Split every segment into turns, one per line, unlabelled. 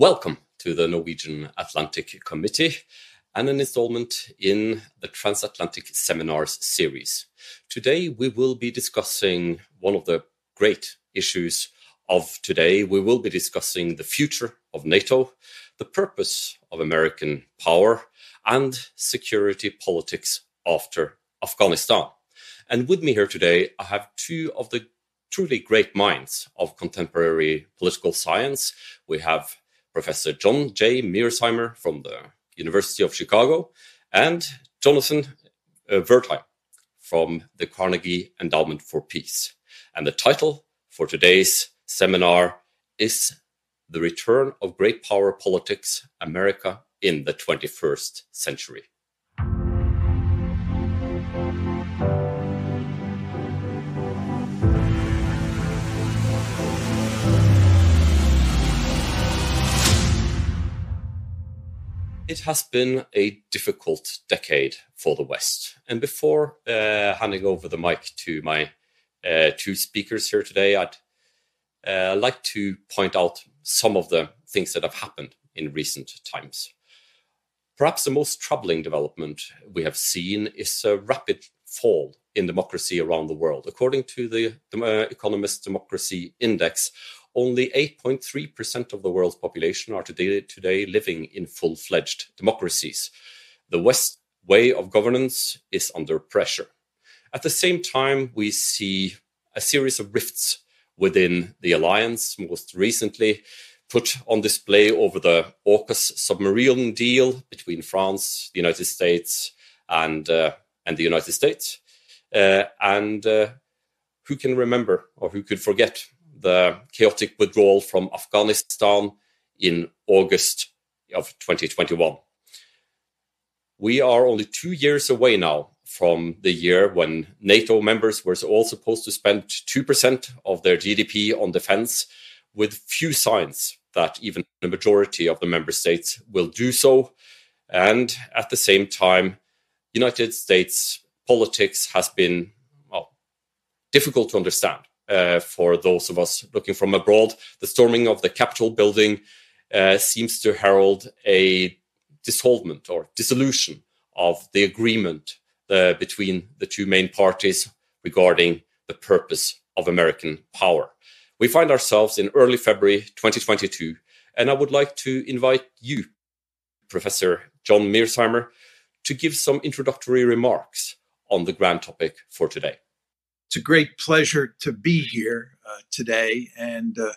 Welcome to the Norwegian Atlantic Committee and an installment in the Transatlantic Seminars series. Today, we will be discussing one of the great issues of today. We will be discussing the future of NATO, the purpose of American power, and security politics after Afghanistan. And with me here today, I have two of the truly great minds of contemporary political science. We have Professor John J. Mearsheimer from the University of Chicago and Jonathan uh, Wertheim from the Carnegie Endowment for Peace. And the title for today's seminar is The Return of Great Power Politics America in the 21st Century. It has been a difficult decade for the West. And before uh, handing over the mic to my uh, two speakers here today, I'd uh, like to point out some of the things that have happened in recent times. Perhaps the most troubling development we have seen is a rapid fall in democracy around the world. According to the, the uh, Economist Democracy Index, only 8.3% of the world's population are today, today living in full fledged democracies. The West way of governance is under pressure. At the same time, we see a series of rifts within the alliance, most recently put on display over the AUKUS submarine deal between France, the United States, and, uh, and the United States. Uh, and uh, who can remember or who could forget the chaotic withdrawal from Afghanistan in August of 2021. We are only two years away now from the year when NATO members were all supposed to spend 2% of their GDP on defense, with few signs that even the majority of the member states will do so. And at the same time, United States politics has been well, difficult to understand uh, for those of us looking from abroad. The storming of the Capitol building uh, seems to herald a dissolvement or dissolution of the agreement uh, between the two main parties regarding the purpose of American power. We find ourselves in early February 2022, and I would like to invite you, Professor John Mearsheimer, to give some introductory remarks on the grand topic for today.
It's a great pleasure to be here uh, today and uh,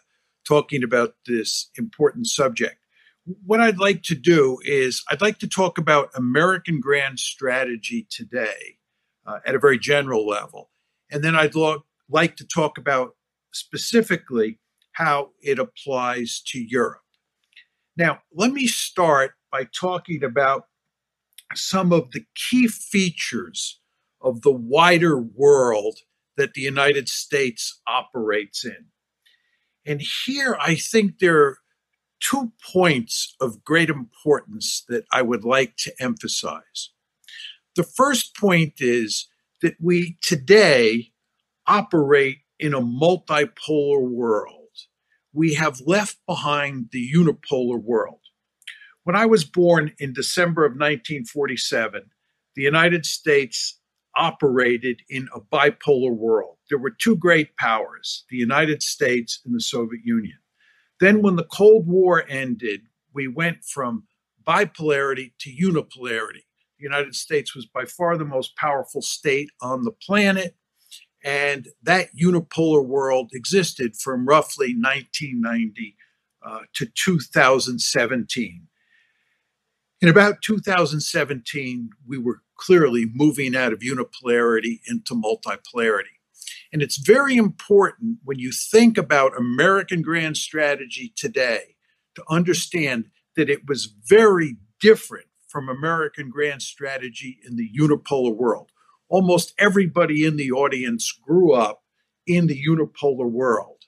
talking about this important subject. What I'd like to do is I'd like to talk about American grand strategy today uh, at a very general level. And then I'd lo- like to talk about specifically how it applies to Europe. Now, let me start by talking about some of the key features of the wider world that the United States operates in. And here I think there are two points of great importance that I would like to emphasize. The first point is that we today operate in a multipolar world. We have left behind the unipolar world. When I was born in December of 1947, the United States operated in a bipolar world. There were two great powers, the United States and the Soviet Union. Then, when the Cold War ended, we went from bipolarity to unipolarity. The United States was by far the most powerful state on the planet, and that unipolar world existed from roughly 1990 uh, to 2017. In about 2017, we were clearly moving out of unipolarity into multipolarity. And it's very important when you think about American grand strategy today to understand that it was very different from American grand strategy in the unipolar world. Almost everybody in the audience grew up in the unipolar world.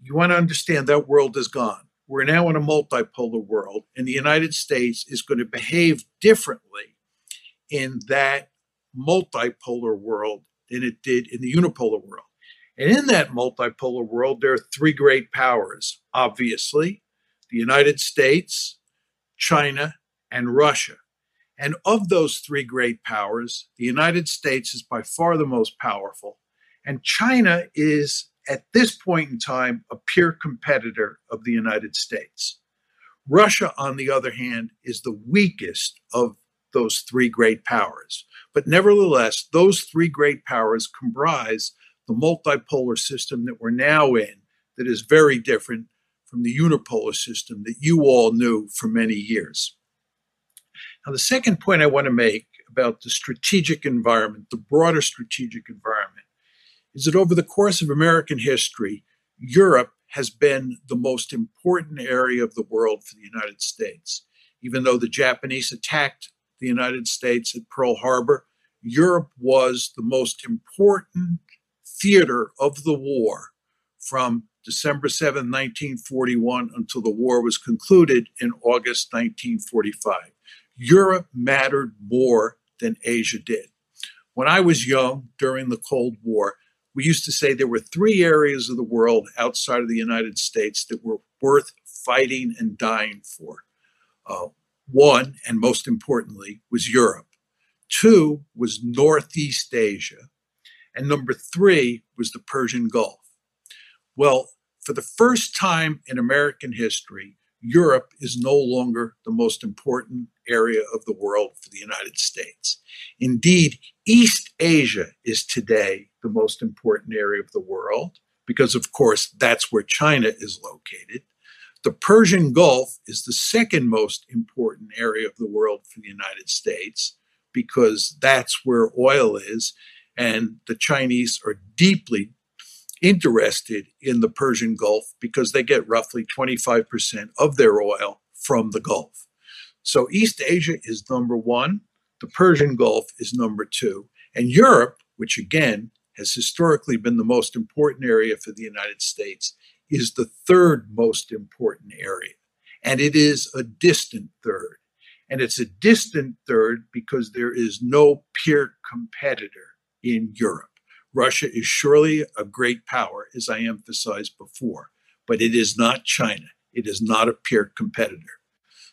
You want to understand that world is gone. We're now in a multipolar world, and the United States is going to behave differently in that multipolar world than it did in the unipolar world. And in that multipolar world, there are three great powers. Obviously, the United States, China, and Russia. And of those three great powers, the United States is by far the most powerful, and China is, at this point in time, a peer competitor of the United States. Russia, on the other hand, is the weakest of those three great powers. But nevertheless, those three great powers comprise the multipolar system that we're now in, that is very different from the unipolar system that you all knew for many years. Now, the second point I want to make about the strategic environment, the broader strategic environment, is that over the course of American history, Europe has been the most important area of the world for the United States. Even though the Japanese attacked the United States at Pearl Harbor, Europe was the most important theater of the war from December 7, 1941, until the war was concluded in August 1945. Europe mattered more than Asia did. When I was young during the Cold War, we used to say there were three areas of the world outside of the United States that were worth fighting and dying for. Uh, one, and most importantly, was Europe. Two was Northeast Asia. And number three was the Persian Gulf. Well, for the first time in American history, Europe is no longer the most important area of the world for the United States. Indeed, East Asia is today the most important area of the world because, of course, that's where China is located. The Persian Gulf is the second most important area of the world for the United States because that's where oil is. And the Chinese are deeply interested in the Persian Gulf because they get roughly 25% of their oil from the Gulf. So East Asia is number one, the Persian Gulf is number two, and Europe, which again has historically been the most important area for the United States, is the third most important area. And it is a distant third. And it's a distant third because there is no peer competitor in Europe. Russia is surely a great power, as I emphasized before, but it is not China. It is not a peer competitor.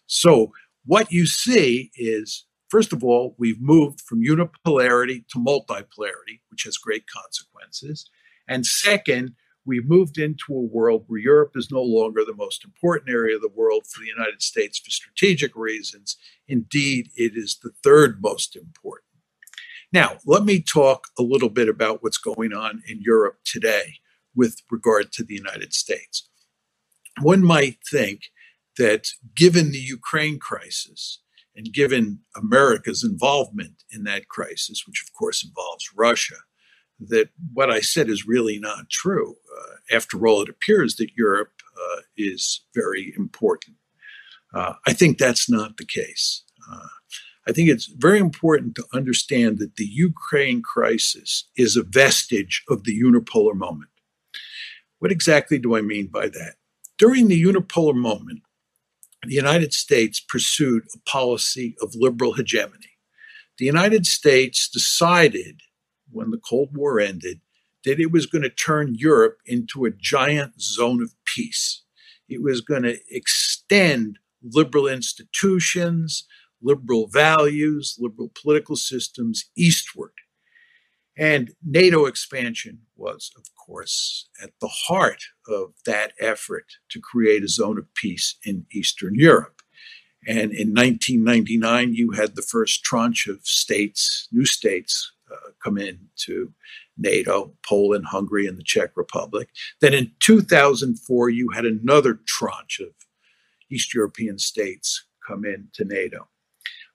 So, what you see is, first of all, we've moved from unipolarity to multipolarity, which has great consequences. And second, we've moved into a world where Europe is no longer the most important area of the world for the United States for strategic reasons. Indeed, it is the third most important. Now, let me talk a little bit about what's going on in Europe today with regard to the United States. One might think that given the Ukraine crisis and given America's involvement in that crisis, which of course involves Russia, that what I said is really not true. Uh, after all, it appears that Europe uh, is very important. Uh, I think that's not the case. Uh, I think it's very important to understand that the Ukraine crisis is a vestige of the unipolar moment. What exactly do I mean by that? During the unipolar moment, the United States pursued a policy of liberal hegemony. The United States decided when the Cold War ended that it was going to turn Europe into a giant zone of peace. It was going to extend liberal institutions, liberal values, liberal political systems eastward. And NATO expansion was, of course, at the heart of that effort to create a zone of peace in Eastern Europe. And in 1999, you had the first tranche of states, new states, uh, in to NATO, Poland, Hungary, and the Czech Republic. Then in 2004, you had another tranche of East European states come in to NATO.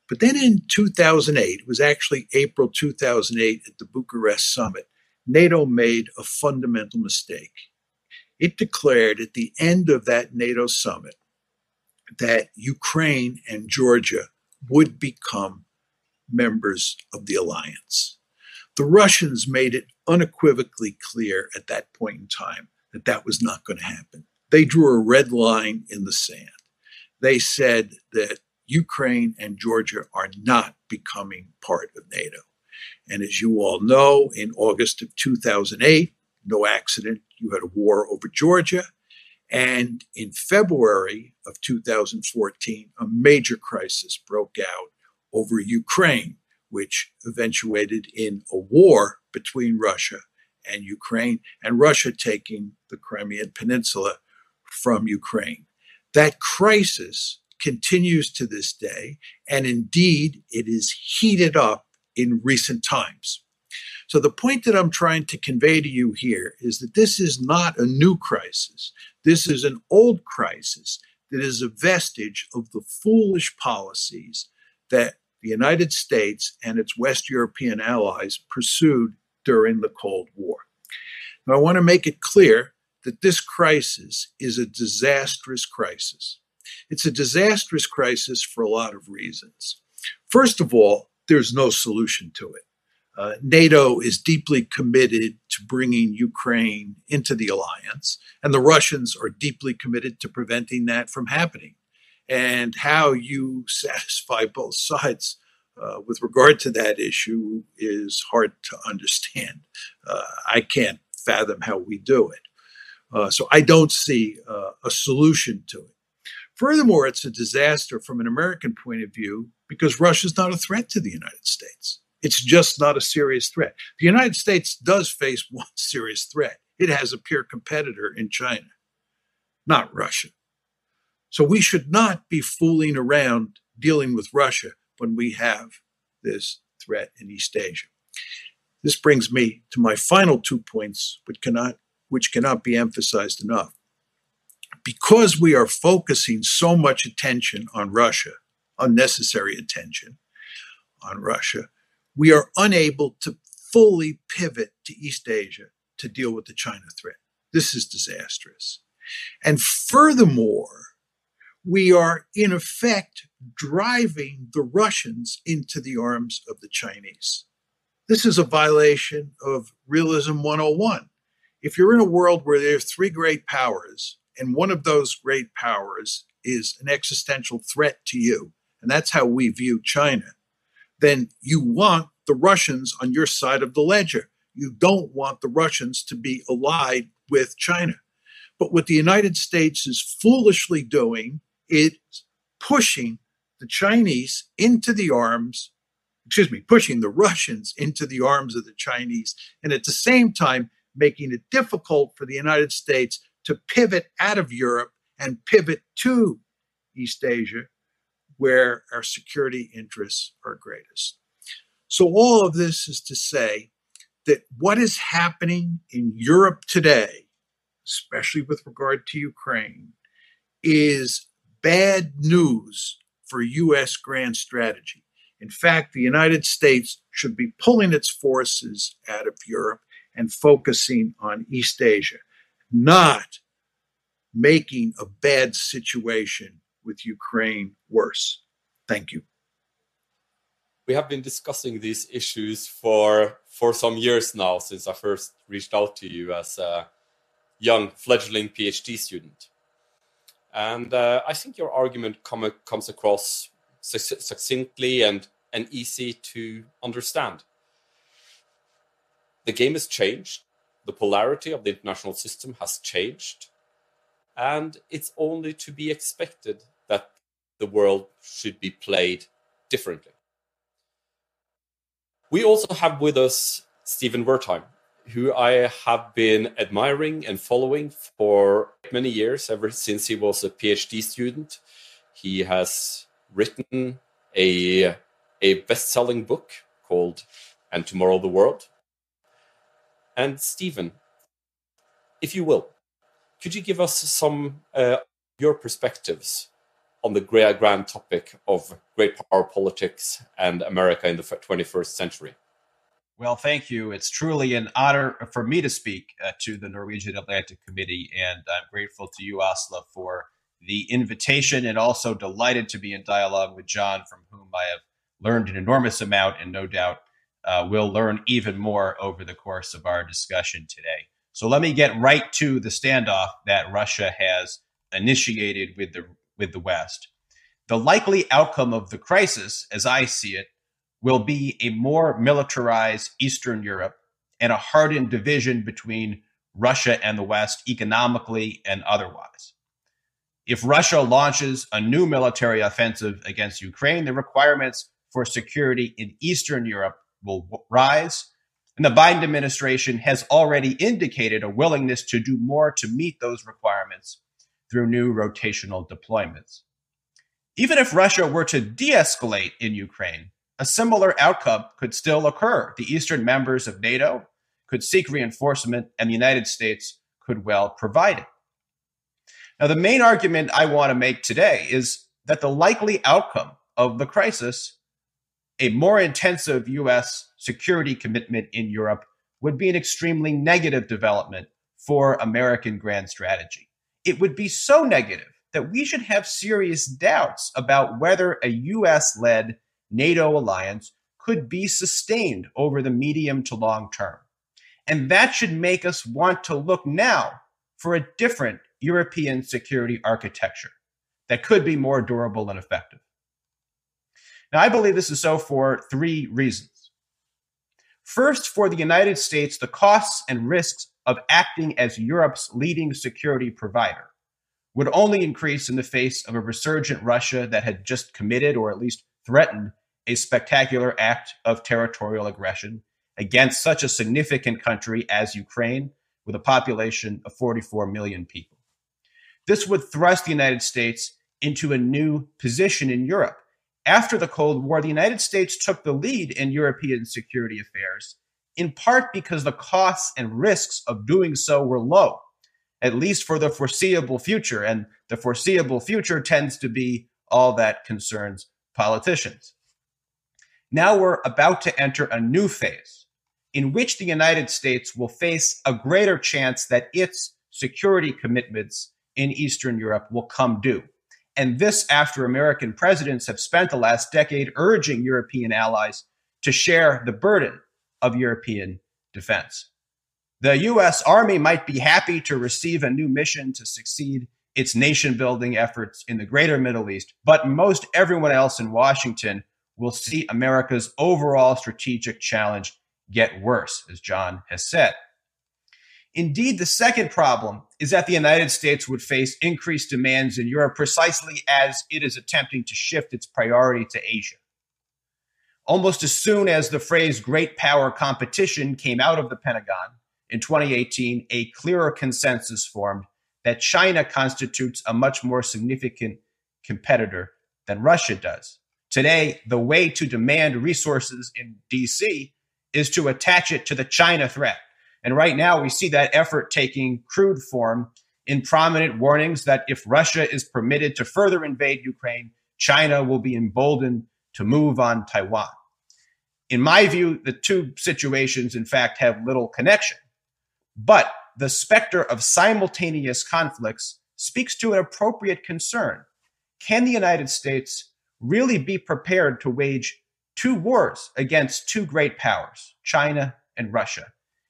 But then in 2008, it was actually April 2008 at the Bucharest summit, NATO made a fundamental mistake. It declared at the end of that NATO summit that Ukraine and Georgia would become members of the alliance. The Russians made it unequivocally clear at that point in time that that was not going to happen. They drew a red line in the sand. They said that Ukraine and Georgia are not becoming part of NATO. And as you all know, in August of 2008, no accident, you had a war over Georgia. And in February of 2014, a major crisis broke out over Ukraine, which eventuated in a war between Russia and Ukraine, and Russia taking the Crimean Peninsula from Ukraine. That crisis continues to this day, and indeed, it is heated up in recent times. So, the point that I'm trying to convey to you here is that this is not a new crisis. This is an old crisis that is a vestige of the foolish policies that the United States and its West European allies pursued during the Cold War. Now, I want to make it clear that this crisis is a disastrous crisis. It's a disastrous crisis for a lot of reasons. First of all, there's no solution to it. Uh, NATO is deeply committed to bringing Ukraine into the alliance, and the Russians are deeply committed to preventing that from happening. And how you satisfy both sides uh, with regard to that issue is hard to understand. Uh, I can't fathom how we do it. Uh, so I don't see uh, a solution to it. Furthermore, it's a disaster from an American point of view because Russia is not a threat to the United States. It's just not a serious threat. The United States does face one serious threat. It has a peer competitor in China, not Russia. So we should not be fooling around dealing with Russia when we have this threat in East Asia. This brings me to my final two points, which cannot, which cannot be emphasized enough. Because we are focusing so much attention on Russia, unnecessary attention on Russia, we are unable to fully pivot to East Asia to deal with the China threat. This is disastrous. And furthermore, we are in effect driving the Russians into the arms of the Chinese. This is a violation of Realism 101. If you're in a world where there are three great powers, and one of those great powers is an existential threat to you, and that's how we view China, then you want the Russians on your side of the ledger. You don't want the Russians to be allied with China. But what the United States is foolishly doing is pushing the Chinese into the arms, excuse me, pushing the Russians into the arms of the Chinese, and at the same time making it difficult for the United States to pivot out of Europe and pivot to East Asia where our security interests are greatest. So, all of this is to say that what is happening in Europe today, especially with regard to Ukraine, is bad news for U.S. grand strategy. In fact, the United States should be pulling its forces out of Europe and focusing on East Asia, not making a bad situation with Ukraine worse. Thank you.
We have been discussing these issues for for some years now since I first reached out to you as a young fledgling PhD student. And uh, I think your argument come, comes across succinctly and, and easy to understand. The game has changed. The polarity of the international system has changed. And it's only to be expected that the world should be played differently. We also have with us Stephen Wertheim, who I have been admiring and following for many years, ever since he was a PhD student. He has written a, a best selling book called And Tomorrow the World. And Stephen, if you will, could you give us some uh, your perspectives on the grand topic of great power politics and America in the 21st century?
Well, thank you. It's truly an honor for me to speak uh, to the Norwegian Atlantic Committee, and I'm grateful to you, Asle, for the invitation and also delighted to be in dialogue with John, from whom I have learned an enormous amount and no doubt uh, will learn even more over the course of our discussion today. So let me get right to the standoff that Russia has initiated with the with the West. The likely outcome of the crisis, as I see it, will be a more militarized Eastern Europe and a hardened division between Russia and the West economically and otherwise. If Russia launches a new military offensive against Ukraine, the requirements for security in Eastern Europe will rise. And the Biden administration has already indicated a willingness to do more to meet those requirements through new rotational deployments. Even if Russia were to de escalate in Ukraine, a similar outcome could still occur. The Eastern members of NATO could seek reinforcement, and the United States could well provide it. Now, the main argument I want to make today is that the likely outcome of the crisis, a more intensive U.S. security commitment in Europe, would be an extremely negative development for American grand strategy. It would be so negative that we should have serious doubts about whether a US led NATO alliance could be sustained over the medium to long term. And that should make us want to look now for a different European security architecture that could be more durable and effective. Now, I believe this is so for three reasons. First, for the United States, the costs and risks of acting as Europe's leading security provider would only increase in the face of a resurgent Russia that had just committed or at least threatened a spectacular act of territorial aggression against such a significant country as Ukraine, with a population of 44 million people. This would thrust the United States into a new position in Europe. After the Cold War, the United States took the lead in European security affairs, in part because the costs and risks of doing so were low, at least for the foreseeable future. And the foreseeable future tends to be all that concerns politicians. Now we're about to enter a new phase in which the United States will face a greater chance that its security commitments in Eastern Europe will come due. And this after American presidents have spent the last decade urging European allies to share the burden of European defense. The U.S. Army might be happy to receive a new mission to succeed its nation building efforts in the greater Middle East, but most everyone else in Washington will see America's overall strategic challenge get worse, as John has said. Indeed, the second problem is that the United States would face increased demands in Europe precisely as it is attempting to shift its priority to Asia. Almost as soon as the phrase great power competition came out of the Pentagon in 2018, a clearer consensus formed that China constitutes a much more significant competitor than Russia does. Today, the way to demand resources in DC is to attach it to the China threat. And right now, we see that effort taking crude form in prominent warnings that if Russia is permitted to further invade Ukraine, China will be emboldened to move on Taiwan. In my view, the two situations, in fact, have little connection. But the specter of simultaneous conflicts speaks to an appropriate concern. Can the United States really be prepared to wage two wars against two great powers, China and Russia.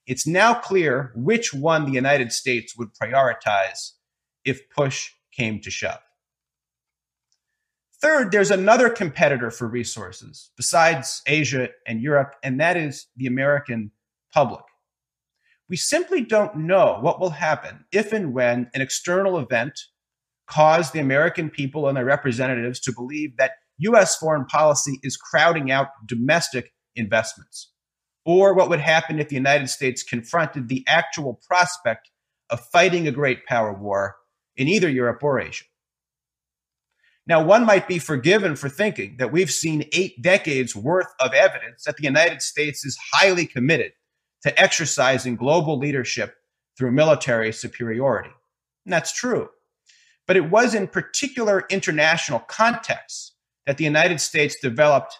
It's now clear which one the United States would prioritize if push came to shove. Third, there's another competitor for resources besides Asia and Europe, and that is the American public. We simply don't know what will happen if and when an external event caused the American people and their representatives to believe that US foreign policy is crowding out domestic investments, or what would happen if the United States confronted the actual prospect of fighting a great power war in either Europe or Asia. Now, one might be forgiven for thinking that we've seen eight decades worth of evidence that the United States is highly committed to exercising global leadership through military superiority. And that's true. But it was in particular international contexts that the United States developed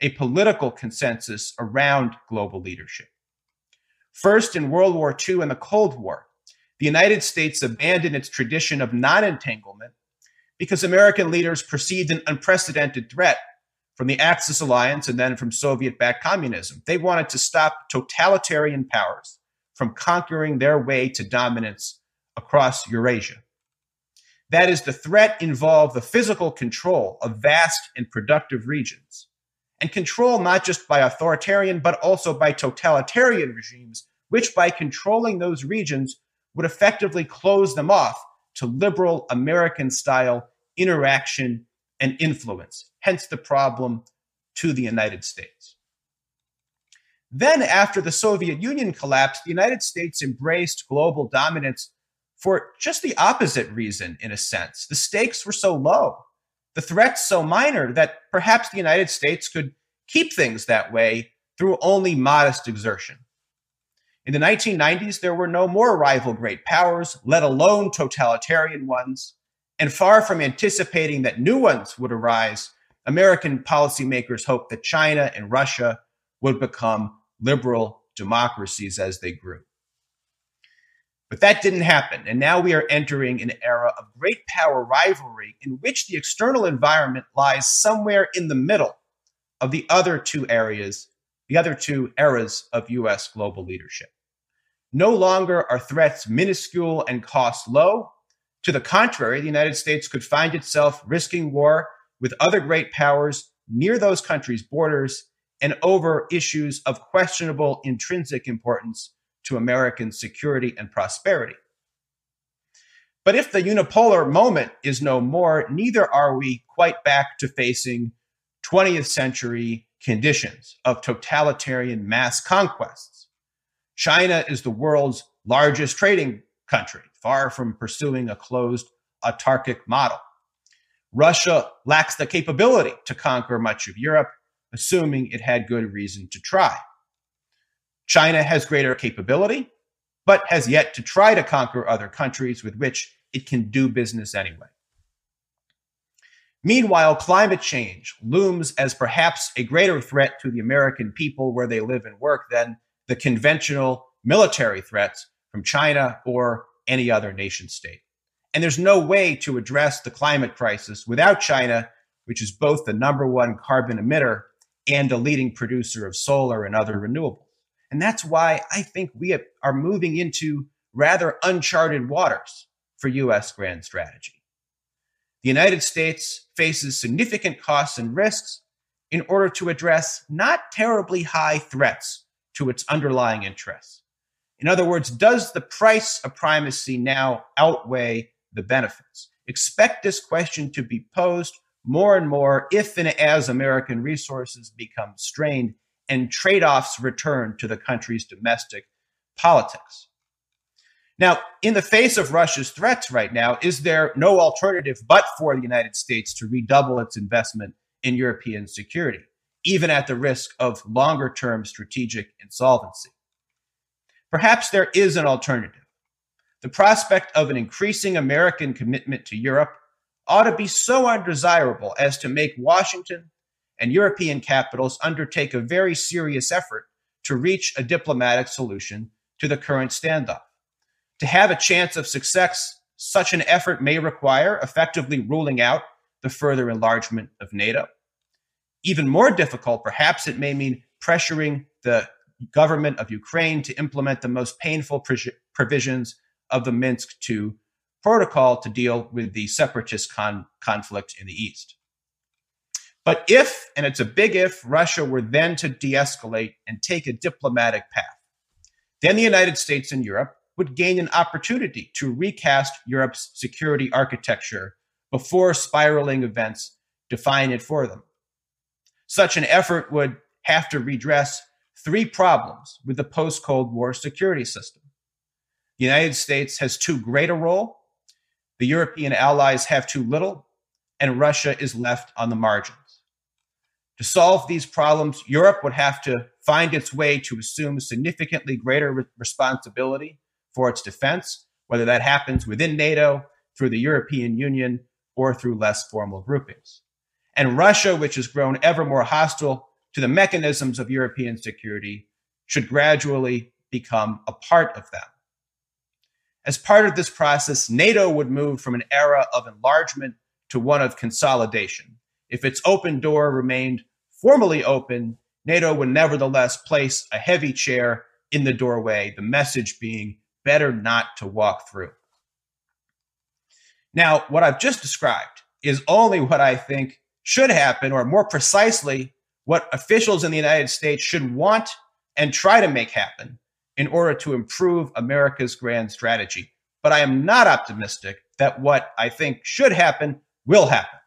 a political consensus around global leadership. First, in World War II and the Cold War, the United States abandoned its tradition of non entanglement because American leaders perceived an unprecedented threat from the Axis alliance and then from Soviet backed communism. They wanted to stop totalitarian powers from conquering their way to dominance across Eurasia. That is, the threat involved the physical control of vast and productive regions, and control not just by authoritarian, but also by totalitarian regimes which by controlling those regions would effectively close them off to liberal American style interaction and influence, hence the problem to the United States. Then, after the Soviet Union collapsed, the United States embraced global dominance for just the opposite reason, in a sense. The stakes were so low, the threats so minor that perhaps the United States could keep things that way through only modest exertion. In the 1990s, there were no more rival great powers, let alone totalitarian ones. And far from anticipating that new ones would arise, American policymakers hoped that China and Russia would become liberal democracies as they grew. But that didn't happen. And now we are entering an era of great power rivalry in which the external environment lies somewhere in the middle of the other two areas the other two eras of US global leadership. No longer are threats minuscule and costs low. To the contrary, the United States could find itself risking war with other great powers near those countries' borders and over issues of questionable intrinsic importance to American security and prosperity. But if the unipolar moment is no more, neither are we quite back to facing 20th century conditions of totalitarian mass conquests. China is the world's largest trading country, far from pursuing a closed autarkic model. Russia lacks the capability to conquer much of Europe, assuming it had good reason to try. China has greater capability, but has yet to try to conquer other countries with which it can do business anyway. Meanwhile, climate change looms as perhaps a greater threat to the American people where they live and work than the conventional military threats from China or any other nation state. And there's no way to address the climate crisis without China, which is both the number one carbon emitter and a leading producer of solar and other renewables. And that's why I think we are moving into rather uncharted waters for US grand strategy. The United States faces significant costs and risks in order to address not terribly high threats to its underlying interests. In other words, does the price of primacy now outweigh the benefits? Expect this question to be posed more and more if and as American resources become strained and trade offs return to the country's domestic politics. Now, in the face of Russia's threats right now, is there no alternative but for the United States to redouble its investment in European security, even at the risk of longer term strategic insolvency? Perhaps there is an alternative. The prospect of an increasing American commitment to Europe ought to be so undesirable as to make Washington and European capitals undertake a very serious effort to reach a diplomatic solution to the current standoff. To have a chance of success, such an effort may require effectively ruling out the further enlargement of NATO. Even more difficult, perhaps, it may mean pressuring the government of Ukraine to implement the most painful provisions of the Minsk II protocol to deal with the separatist con- conflict in the East. But if, and it's a big if, Russia were then to de escalate and take a diplomatic path, then the United States and Europe would gain an opportunity to recast Europe's security architecture before spiraling events define it for them. Such an effort would have to redress three problems with the post Cold War security system. The United States has too great a role, the European allies have too little, and Russia is left on the margins. To solve these problems, Europe would have to find its way to assume significantly greater re- responsibility for its defense, whether that happens within NATO, through the European Union, or through less formal groupings. And Russia, which has grown ever more hostile to the mechanisms of European security, should gradually become a part of them. As part of this process, NATO would move from an era of enlargement to one of consolidation. If its open door remained formally open, NATO would nevertheless place a heavy chair in the doorway, the message being better not to walk through. Now, what I've just described is only what I think should happen, or more precisely, what officials in the United States should want and try to make happen in order to improve America's grand strategy. But I am not optimistic that what I think should happen will happen.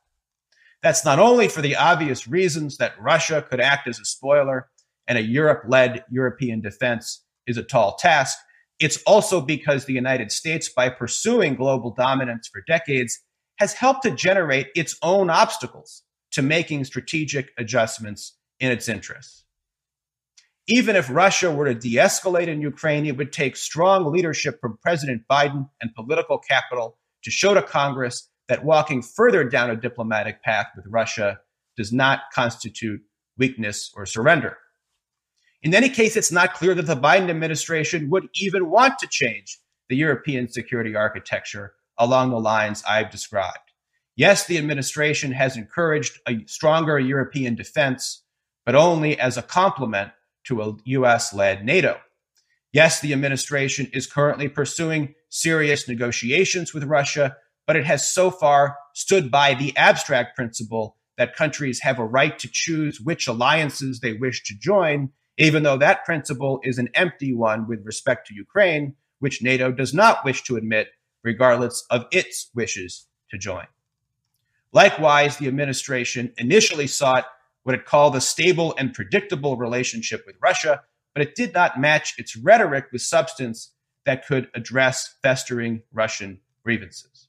That's not only for the obvious reasons that Russia could act as a spoiler and a Europe led European defense is a tall task, it's also because the United States, by pursuing global dominance for decades, has helped to generate its own obstacles to making strategic adjustments in its interests. Even if Russia were to de escalate in Ukraine, it would take strong leadership from President Biden and political capital to show to Congress that walking further down a diplomatic path with Russia does not constitute weakness or surrender. In any case, it's not clear that the Biden administration would even want to change the European security architecture along the lines I've described. Yes, the administration has encouraged a stronger European defense, but only as a complement to a US led NATO. Yes, the administration is currently pursuing serious negotiations with Russia, but it has so far stood by the abstract principle that countries have a right to choose which alliances they wish to join even though that principle is an empty one with respect to Ukraine, which NATO does not wish to admit, regardless of its wishes to join. Likewise, the administration initially sought what it called a stable and predictable relationship with Russia, but it did not match its rhetoric with substance that could address festering Russian grievances.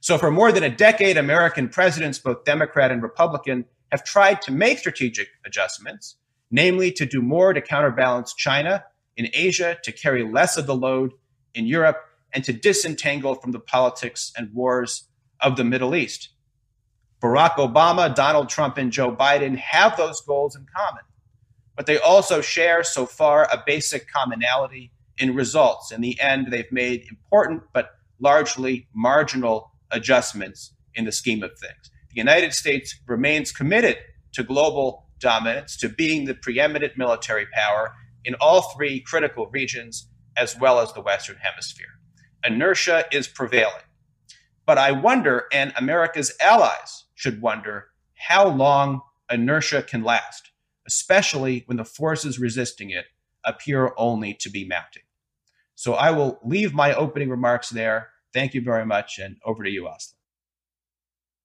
So, for more than a decade, American presidents, both Democrat and Republican, have tried to make strategic adjustments namely to do more to counterbalance China in Asia, to carry less of the load in Europe, and to disentangle from the politics and wars of the Middle East. Barack Obama, Donald Trump, and Joe Biden have those goals in common, but they also share so far a basic commonality in results. In the end, they've made important but largely marginal adjustments in the scheme of things. The United States remains committed to global dominance to being the preeminent military power in all three critical regions, as well as the Western Hemisphere. Inertia is prevailing. But I wonder, and America's allies should wonder, how long inertia can last, especially when the forces resisting it appear only to be mounting. So I will leave my opening remarks there. Thank you very much, and over to you, Aslan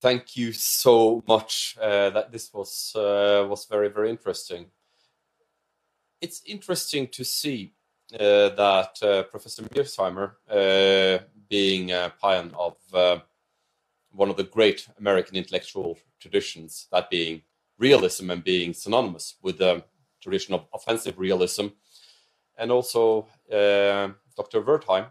thank you so much. Uh, that this was uh, was very very interesting. It's interesting to see uh, that uh, Professor Mearsheimer, uh, being a pioneer of uh, one of the great American intellectual traditions, that being realism and being synonymous with the tradition of offensive realism, and also Dr. Wertheim,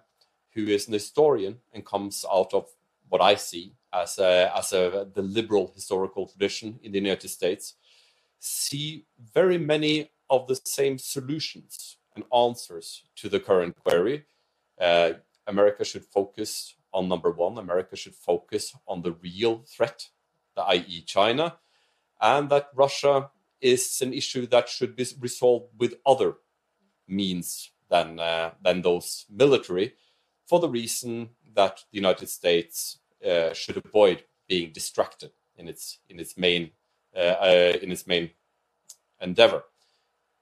who is an historian and comes out of what I see as a, as a the liberal historical tradition in the United States, see very many of the same solutions and answers to the current query. Uh, America should focus on number one. America should focus on the real threat, the i.e., China, and that Russia is an issue that should be resolved with other means than uh, than those military, for the reason that the United States uh, should avoid being distracted in its in its main uh, uh, in its main endeavor.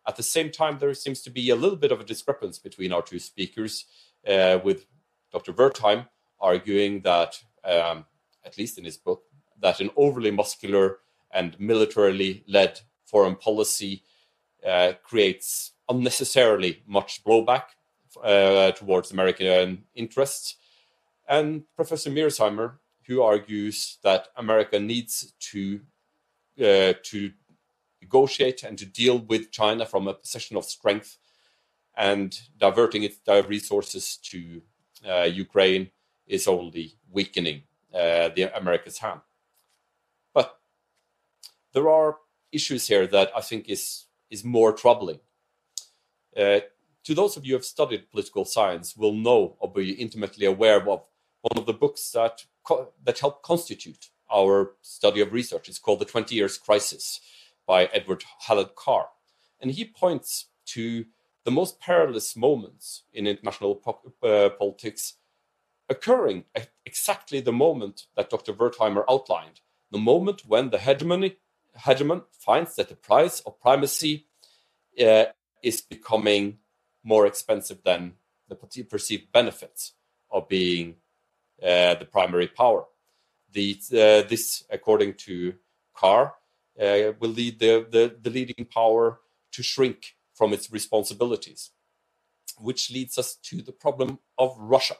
At the same time, there seems to be a little bit of a discrepancy between our two speakers, with Dr. Wertheim arguing that, um, at least in his book, that an overly muscular and militarily led foreign policy uh, creates unnecessarily much blowback uh, towards American interests, and Professor Mearsheimer, who argues that America needs to uh, to negotiate and to deal with China from a position of strength, and diverting its resources to uh, Ukraine is only weakening uh, the America's hand. But there are issues here that I think is is more troubling. Uh, to those of you who have studied political science, will know or be intimately aware of one of the books that that help constitute our study of research. It's called The 20 Years Crisis by Edward Hallett Carr. And he points to the most perilous moments in international po- uh, politics occurring at exactly the moment that Dr. Wertheimer outlined the moment when the hegemony, hegemon finds that the price of primacy uh, is becoming more expensive than the perceived benefits of being uh, the primary power. The, uh, this, according to Carr, uh, will lead the, the, the leading power to shrink from its responsibilities, which leads us to the problem of Russia.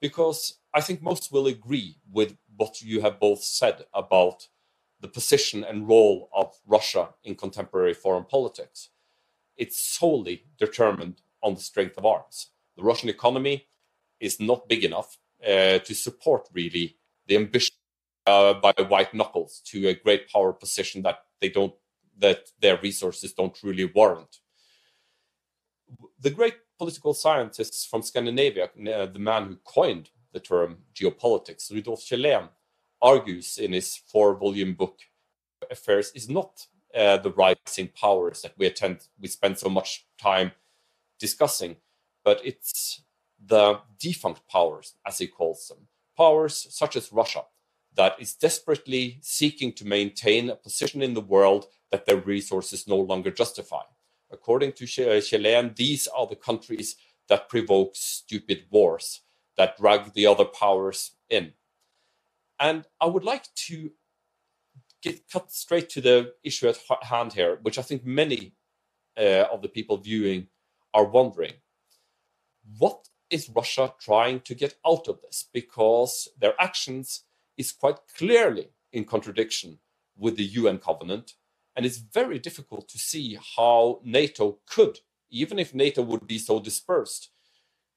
Because I think most will agree with what you have both said about the position and role of Russia in contemporary foreign politics. It's solely determined on the strength of arms. The Russian economy is not big enough uh, to support really the ambition uh, by white knuckles to a great power position that they don't that their resources don't really warrant. The great political scientists from Scandinavia, uh, the man who coined the term geopolitics, Rudolf Kjellén, argues in his four-volume book Affairs is not uh, the rising powers that we attend we spend so much time discussing, but it's the defunct powers, as he calls them, powers such as Russia, that is desperately seeking to maintain a position in the world that their resources no longer justify. According to Kjellén, these are the countries that provoke stupid wars, that drag the other powers in. And I would like to get cut straight to the issue at hand here, which I think many uh, of the people viewing are wondering. What is Russia trying to get out of this? Because their actions is quite clearly in contradiction with the UN covenant, and it's very difficult to see how NATO could, even if NATO would be so dispersed,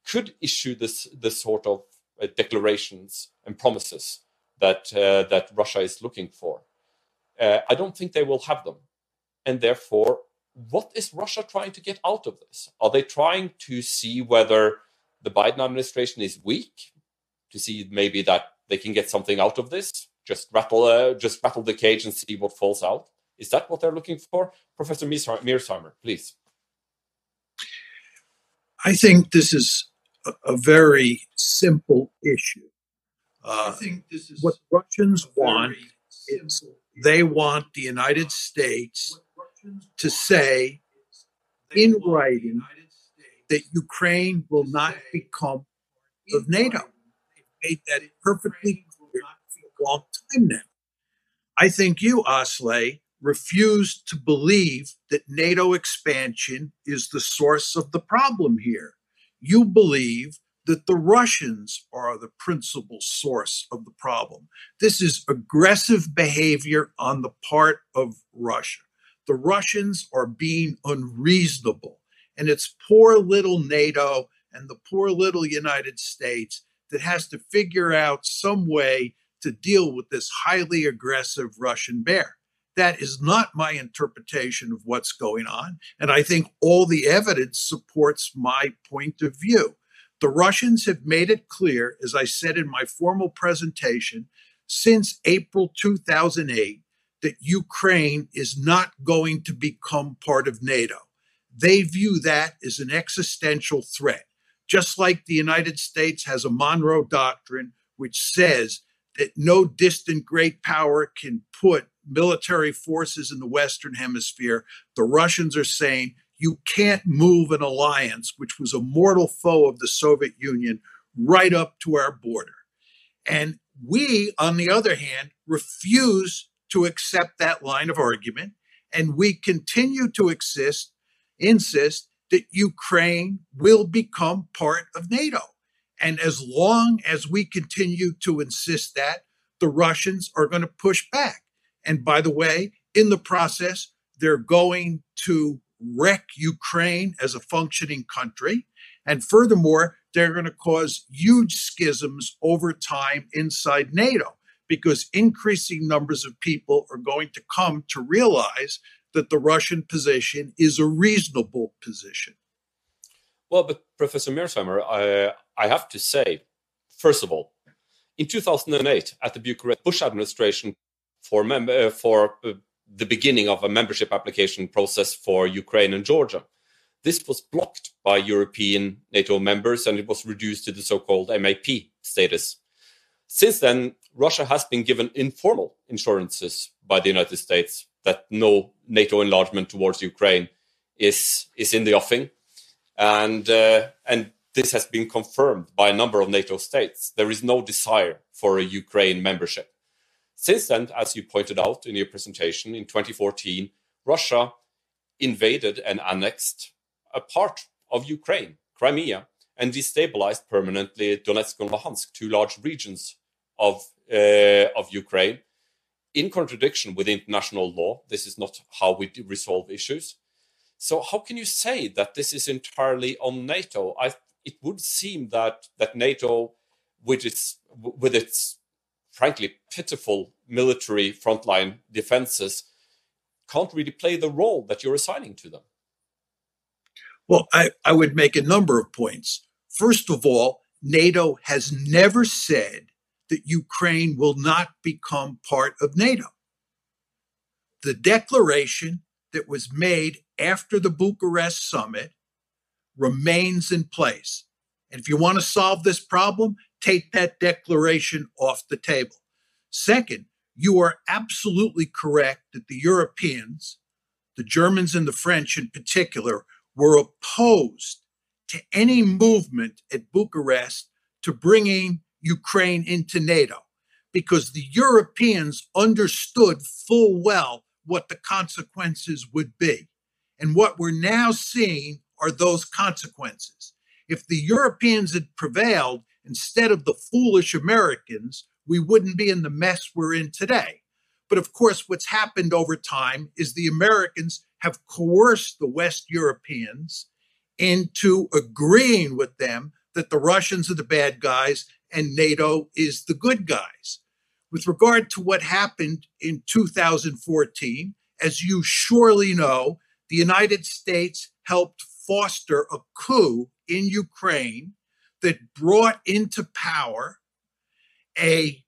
could issue this this sort of uh, declarations and promises that uh, that Russia is looking for. Uh, I don't think they will have them, and therefore, what is Russia trying to get out of this? Are they trying to see whether the Biden administration is weak, to see maybe that they can get something out of this? Just rattle, uh, just rattle the cage and see what falls out. Is that what they're looking for, Professor Mearsheimer? Please.
I think this is a, a very simple issue. Uh, I think this is what Russians want is they want the United States to say in writing that Ukraine will not become of NATO. They've made that perfectly clear for a long time now. I think you, Asle, refuse to believe that NATO expansion is the source of the problem here. You believe that the Russians are the principal source of the problem. This is aggressive behavior on the part of Russia. The Russians are being unreasonable. And it's poor little NATO and the poor little United States that has to figure out some way to deal with this highly aggressive Russian bear. That is not my interpretation of what's going on. And I think all the evidence supports my point of view. The Russians have made it clear, as I said in my formal presentation, since April 2008, that Ukraine is not going to become part of NATO. They view that as an existential threat, just like the United States has a Monroe Doctrine, which says that no distant great power can put military forces in the Western Hemisphere. The Russians are saying you can't move an alliance, which was a mortal foe of the Soviet Union, right up to our border. And we, on the other hand, refuse to accept that line of argument. And we continue to exist insist that Ukraine will become part of NATO. And as long as we continue to insist that, the Russians are going to push back. And by the way, in the process, they're going to wreck Ukraine as a functioning country. And furthermore, they're going to cause huge schisms over time inside NATO because increasing numbers of people are going to come to realize that the Russian position is a reasonable position.
Well, but Professor Mearsheimer, I, I have to say, first of all, in 2008, at the Bucharest Bush administration, for, mem- uh, for uh, the beginning of a membership application process for Ukraine and Georgia, this was blocked by European NATO members and it was reduced to the so called MAP status. Since then, Russia has been given informal insurances by the United States that no NATO enlargement towards Ukraine is is in the offing. and uh, and this has been confirmed by a number of NATO states. There is no desire for a Ukraine membership. Since then, as you pointed out in your presentation in 2014, Russia invaded and annexed a part of Ukraine, Crimea, and destabilized permanently Donetsk and Luhansk, two large regions of, uh, of Ukraine. In contradiction with international law, this is not how we resolve issues. So, how can you say that this is entirely on NATO? I, it would seem that that NATO, with its with its frankly pitiful military frontline defenses, can't really play the role that you're assigning to them.
Well, I, I would make a number of points. First of all, NATO has never said that Ukraine will not become part of NATO. The declaration that was made after the Bucharest summit remains in place. And if you want to solve this problem, take that declaration off the table. Second, you are absolutely correct that the Europeans, the Germans and the French in particular, were opposed to any movement at Bucharest to bringing Ukraine into NATO because the Europeans understood full well what the consequences would be. And what we're now seeing are those consequences. If the Europeans had prevailed instead of the foolish Americans, we wouldn't be in the mess we're in today. But of course, what's happened over time is the Americans have coerced the West Europeans into agreeing with them that the Russians are the bad guys and NATO is the good guys. With regard to what happened in 2014, as you surely know, the United States helped foster a coup in Ukraine that brought into power a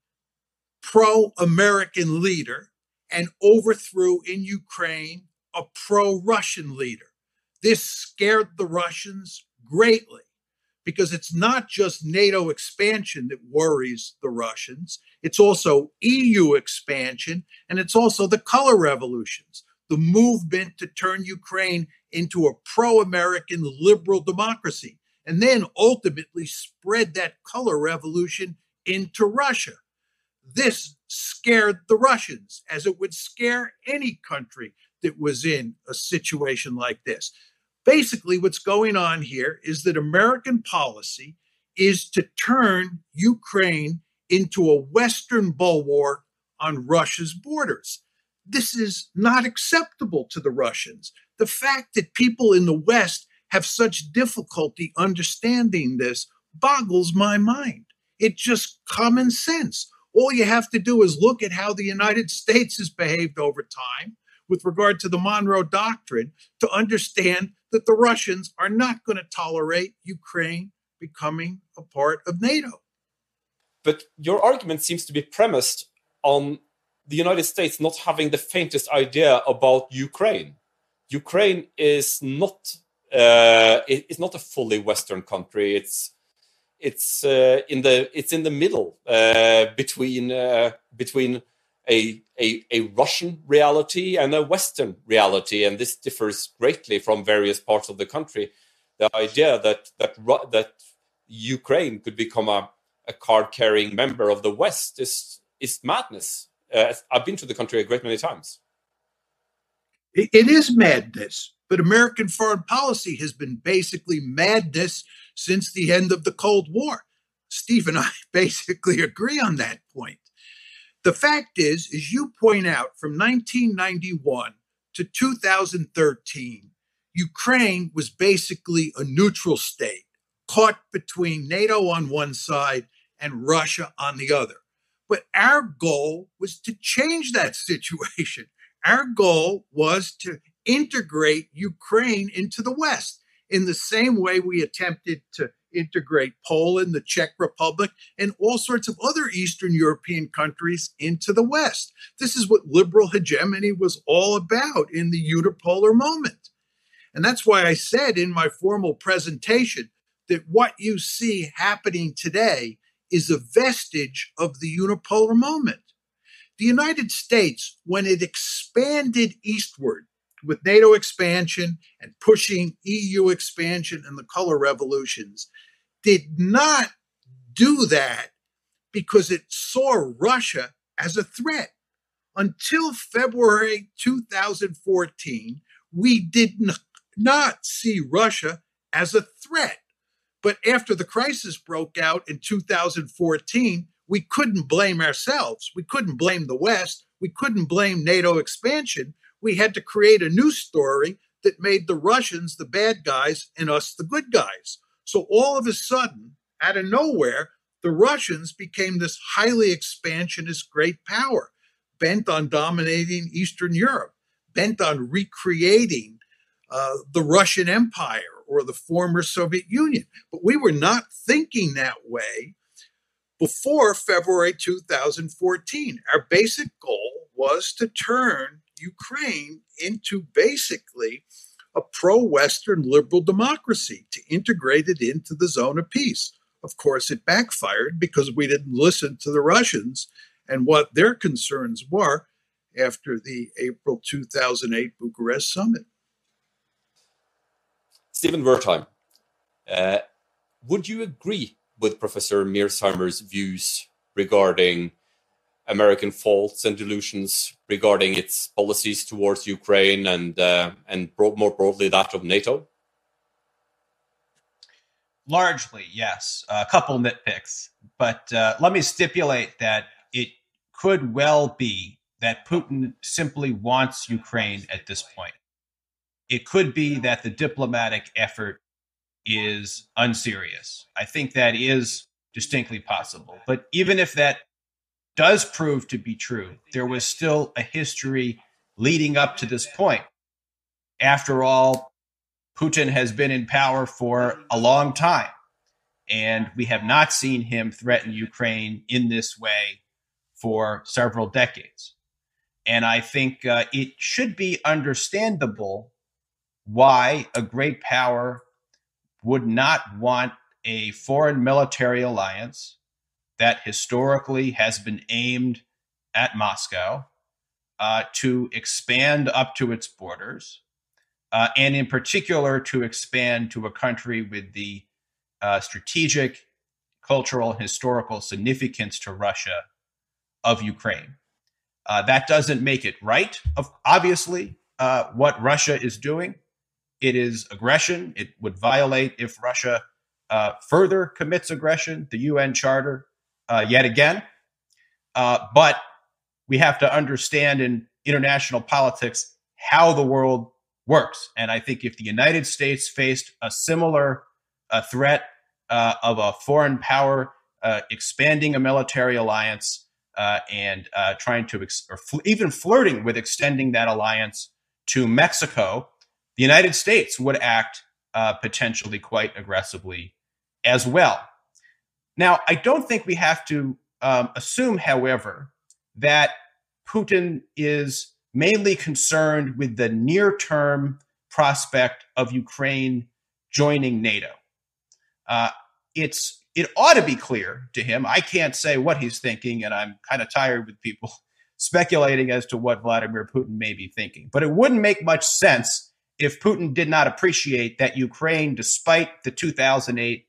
pro American leader and overthrew in Ukraine a pro Russian leader. This scared the Russians greatly because it's not just NATO expansion that worries the Russians, it's also EU expansion and it's also the color revolutions, the movement to turn Ukraine into a pro American liberal democracy, and then ultimately spread that color revolution into Russia. This scared the Russians, as it would scare any country that was in a situation like this. Basically, what's going on here is that American policy is to turn Ukraine into a Western bulwark on Russia's borders. This is not acceptable to the Russians. The fact that people in the West have such difficulty understanding this boggles my mind. It's just common sense. All you have to do is look at how the United States has behaved over time with regard to the Monroe Doctrine to understand that the Russians are not going to tolerate Ukraine becoming a part of NATO.
But your argument seems to be premised on the United States not having the faintest idea about Ukraine. Ukraine is not uh, it's not a fully Western country. It's it's uh, in the it's in the middle uh, between uh, between a, a a Russian reality and a Western reality, and this differs greatly from various parts of the country. The idea that that that Ukraine could become a, a card carrying member of the West is is madness. Uh, I've been to the country a great many times.
It is madness, but American foreign policy has been basically madness since the end of the Cold War. Steve and I basically agree on that point. The fact is, as you point out, from 1991 to 2013, Ukraine was basically a neutral state, caught between NATO on one side and Russia on the other. But our goal was to change that situation. Our goal was to integrate Ukraine into the West in the same way we attempted to integrate Poland, the Czech Republic, and all sorts of other Eastern European countries into the West. This is what liberal hegemony was all about in the unipolar moment. And that's why I said in my formal presentation that what you see happening today is a vestige of the unipolar moment. The United States, when it expanded eastward with NATO expansion and pushing EU expansion and the color revolutions, did not do that because it saw Russia as a threat. Until February 2014, we did not see Russia as a threat. But after the crisis broke out in 2014, we couldn't blame ourselves. We couldn't blame the West. We couldn't blame NATO expansion. We had to create a new story that made the Russians the bad guys and us the good guys. So all of a sudden, out of nowhere, the Russians became this highly expansionist great power, bent on dominating Eastern Europe, bent on recreating uh, the Russian Empire or the former Soviet Union. But we were not thinking that way before February 2014. Our basic goal was to turn Ukraine into basically a pro Western liberal democracy, to integrate it into the zone of peace. Of course, it backfired because we didn't listen to the Russians and what their concerns were after the April 2008 Bucharest summit.
Stephen Wertheim, uh, would you agree with Professor Mearsheimer's views regarding American faults and delusions regarding its policies towards Ukraine and uh, and bro- more broadly that of NATO?
Largely, yes. A couple nitpicks, but uh, let me stipulate that it could well be that Putin simply wants Ukraine at this point. It could be that the diplomatic effort is unserious. I think that is distinctly possible. But even if that does prove to be true, there was still a history leading up to this point. After all, Putin has been in power for a long time, and we have not seen him threaten Ukraine in this way for several decades. And I think uh, it should be understandable why a great power would not want a foreign military alliance that historically has been aimed at Moscow uh, to expand up to its borders, uh, and in particular to expand to a country with the uh, strategic, cultural, historical significance to Russia of Ukraine. Uh, that doesn't make it right, of, obviously, uh, what Russia is doing. It is aggression. It would violate if Russia uh, further commits aggression, the UN Charter, uh, yet again. Uh, but we have to understand in international politics how the world works. And I think if the United States faced a similar uh, threat uh, of a foreign power uh, expanding a military alliance and trying to, ex- or fl- even flirting with extending that alliance to Mexico, the United States would act potentially quite aggressively as well. Now, I don't think we have to um, assume, however, that Putin is mainly concerned with the near term prospect of Ukraine joining NATO. Uh, it's it ought to be clear to him. I can't say what he's thinking, and I'm kind of tired with people speculating as to what Vladimir Putin may be thinking. But it wouldn't make much sense if Putin did not appreciate that Ukraine, despite the 2008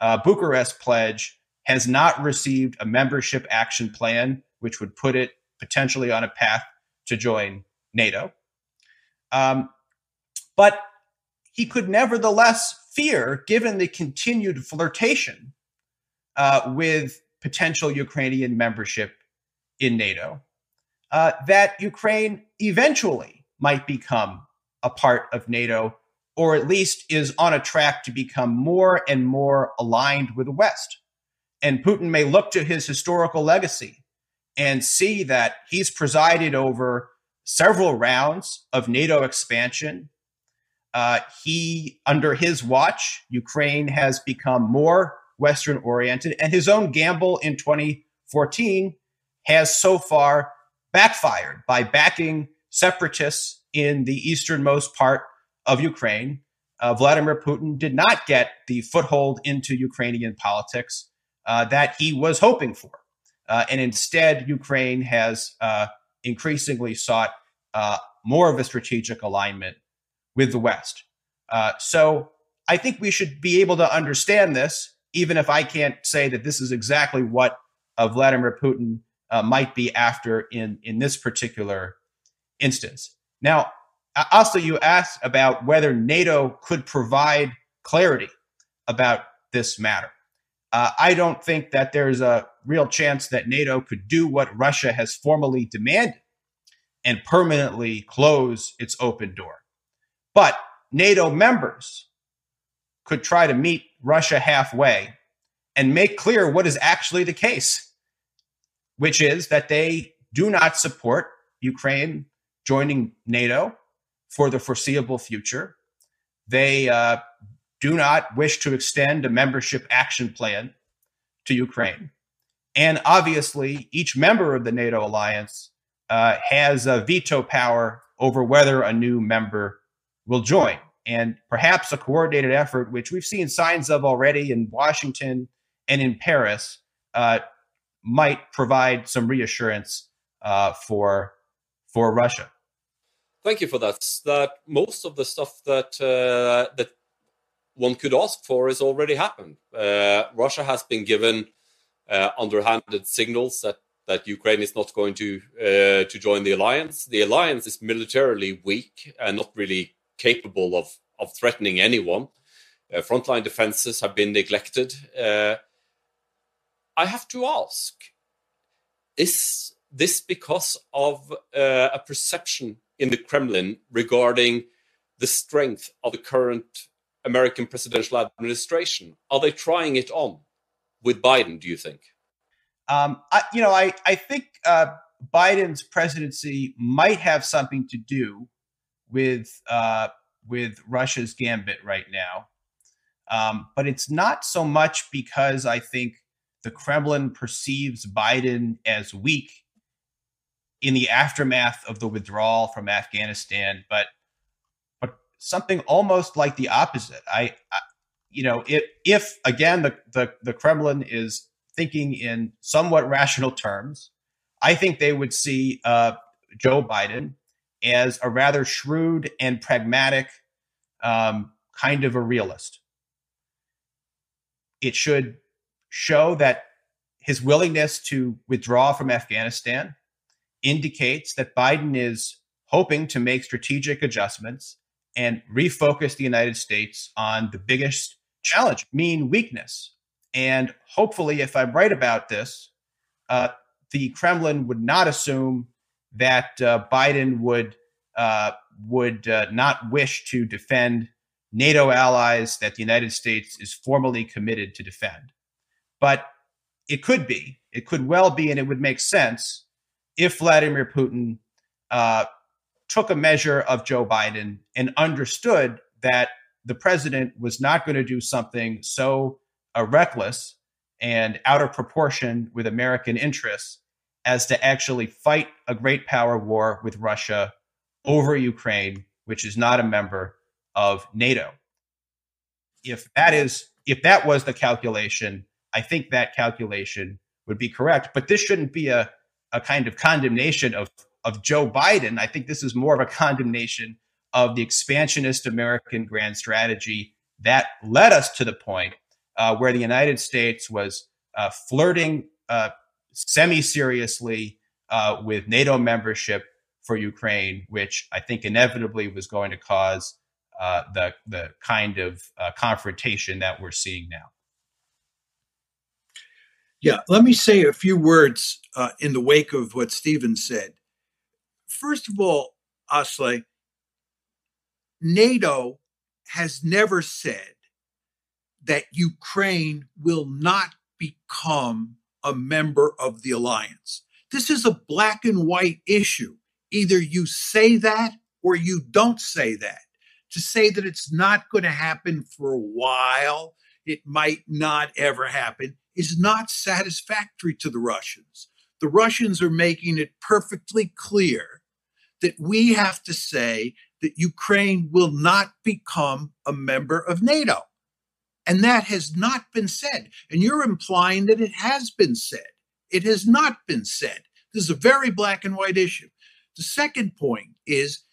uh, Bucharest Pledge has not received a membership action plan, which would put it potentially on a path to join NATO. Um, but he could nevertheless fear, given the continued flirtation uh, with potential Ukrainian membership in NATO, uh, that Ukraine eventually might become a part of NATO or at least is on a track to become more and more aligned with the West. And Putin may look to his historical legacy and see that he's presided over several rounds of NATO expansion. Uh, he, under his watch, Ukraine has become more Western oriented, and his own gamble in 2014 has so far backfired by backing separatists in the easternmost part of Ukraine, uh, Vladimir Putin did not get the foothold into Ukrainian politics uh, that he was hoping for. Uh, and instead, Ukraine has uh, increasingly sought uh, more of a strategic alignment with the West. Uh, so I think we should be able to understand this, even if I can't say that this is exactly what Vladimir Putin might be after in in this particular instance. Now, also you asked about whether NATO could provide clarity about this matter. Uh, I don't think that there's a real chance that NATO could do what Russia has formally demanded and permanently close its open door. But NATO members could try to meet Russia halfway and make clear what is actually the case, which is that they do not support Ukraine joining NATO for the foreseeable future. They uh, do not wish to extend a membership action plan to Ukraine. And obviously, each member of the NATO alliance uh, has a veto power over whether a new member will join. And perhaps a coordinated effort, which we've seen signs of already in Washington and in Paris, uh, might provide some reassurance uh, for for Russia.
Thank you for that. That most of the stuff that uh, that one could ask for has already happened. Uh, Russia has been given uh, underhanded signals that that Ukraine is not going to uh, to join the alliance. The alliance is militarily weak and not really capable of of threatening anyone. Uh, frontline defenses have been neglected. Uh, I have to ask: Is this because of uh, a perception in the Kremlin regarding the strength of the current American presidential administration? Are they trying it on with Biden? Do you think?
Um, I, you know, I I think uh, Biden's presidency might have something to do with uh, with Russia's gambit right now, um, but it's not so much because I think the Kremlin perceives Biden as weak in the aftermath of the withdrawal from Afghanistan, but but something almost like the opposite. I, I you know, if, if again the, the the Kremlin is thinking in somewhat rational terms, I think they would see uh, Joe Biden as a rather shrewd and pragmatic um, kind of a realist. It should show that his willingness to withdraw from Afghanistan indicates that Biden is hoping to make strategic adjustments and refocus the United States on the biggest challenge, mean weakness, and hopefully, if I'm right about this, uh, the Kremlin would not assume that uh, Biden would uh, would uh, not wish to defend NATO allies that the United States is formally committed to defend. But it could be, it could well be, and it would make sense if Vladimir Putin uh, took a measure of Joe Biden and understood that the president was not going to do something so uh, reckless and out of proportion with American interests as to actually fight a great power war with Russia over Ukraine, which is not a member of NATO. If that is if that was the calculation, I think that calculation would be correct. But this shouldn't be a, a kind of condemnation of, of Joe Biden. I think this is more of a condemnation of the expansionist American grand strategy that led us to the point uh, where the United States was uh, flirting uh, semi seriously uh, with NATO membership for Ukraine, which I think inevitably was going to cause uh, the, the kind of uh, confrontation that we're seeing now.
Yeah, let me say a few words uh, in the wake of what Stephen said. First of all, Asle, NATO has never said that Ukraine will not become a member of the alliance. This is a black and white issue. Either you say that or you don't say that. To say that it's not going to happen for a while, it might not ever happen, is not satisfactory to the Russians. The Russians are making it perfectly clear that we have to say that Ukraine will not become a member of NATO. And that has not been said. And you're implying that it has been said. It has not been said. This is a very black and white issue. The second point is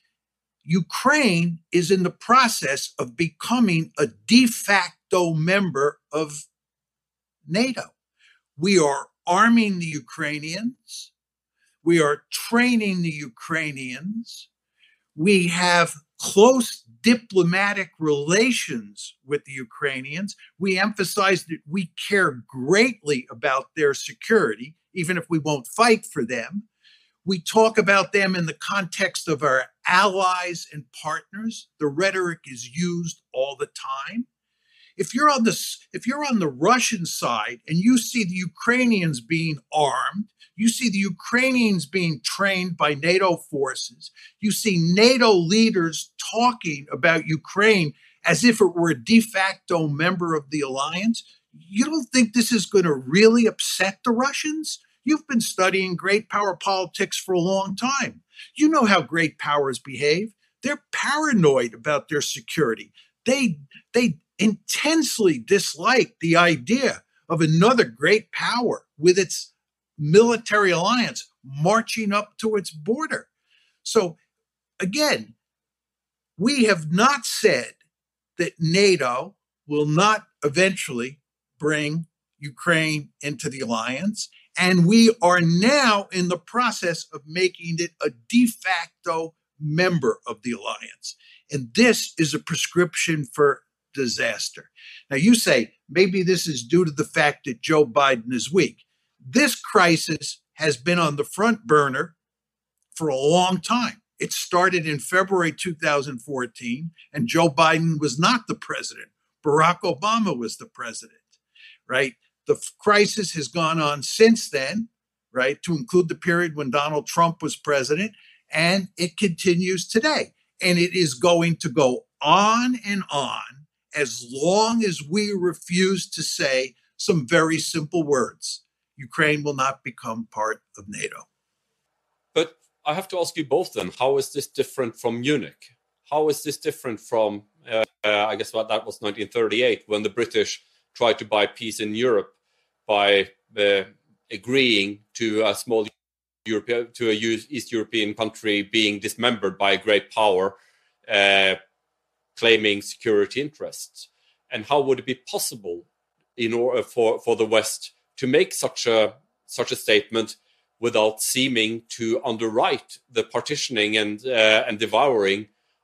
Ukraine is in the process of becoming a de facto member of NATO. We are arming the Ukrainians. We are training the Ukrainians. We have close diplomatic relations with the Ukrainians. We emphasize that we care greatly about their security, even if we won't fight for them. We talk about them in the context of our allies and partners. The rhetoric is used all the time. If you're on the if you're on the Russian side and you see the Ukrainians being armed, you see the Ukrainians being trained by NATO forces, you see NATO leaders talking about Ukraine as if it were a de facto member of the alliance, you don't think this is going to really upset the Russians? You've been studying great power politics for a long time. You know how great powers behave. They're paranoid about their security. They they intensely dislike the idea of another great power with its military alliance marching up to its border. So again, we have not said that NATO will not eventually bring Ukraine into the alliance. And we are now in the process of making it a de facto member of the alliance. And this is a prescription for disaster. Now, you say maybe this is due to the fact that Joe Biden is weak. This crisis has been on the front burner for a long time. It started in February 2014, and Joe Biden was not the president. Barack Obama was the president, right? The crisis has gone on since then, right, to include the period when Donald Trump was president, and it continues today. And it is going to go on and on as long as we refuse to say some very simple words Ukraine will not become part of NATO.
But I have to ask you both then how is this different from Munich? How is this different from, uh, uh, I guess, what that was 1938 when the British tried to buy peace in Europe by uh, agreeing to a small European to a East European country being dismembered by a great power, uh, claiming security interests. And how would it be possible in order for, for the West to make such a such a statement without seeming to underwrite the partitioning and uh, and devouring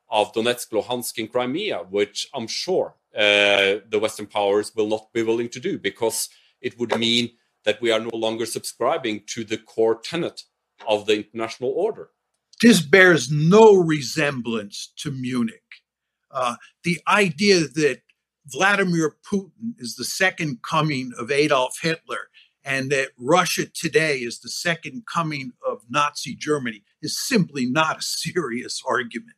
of Donetsk, Luhansk, and Crimea, which I'm sure uh, the Western powers will not be willing to do because it would mean that we are no longer subscribing to the core tenet of the international order.
This bears no resemblance to Munich. Uh, the idea that Vladimir Putin is the second coming of Adolf Hitler and that Russia today is the second coming of Nazi Germany is simply not a serious argument.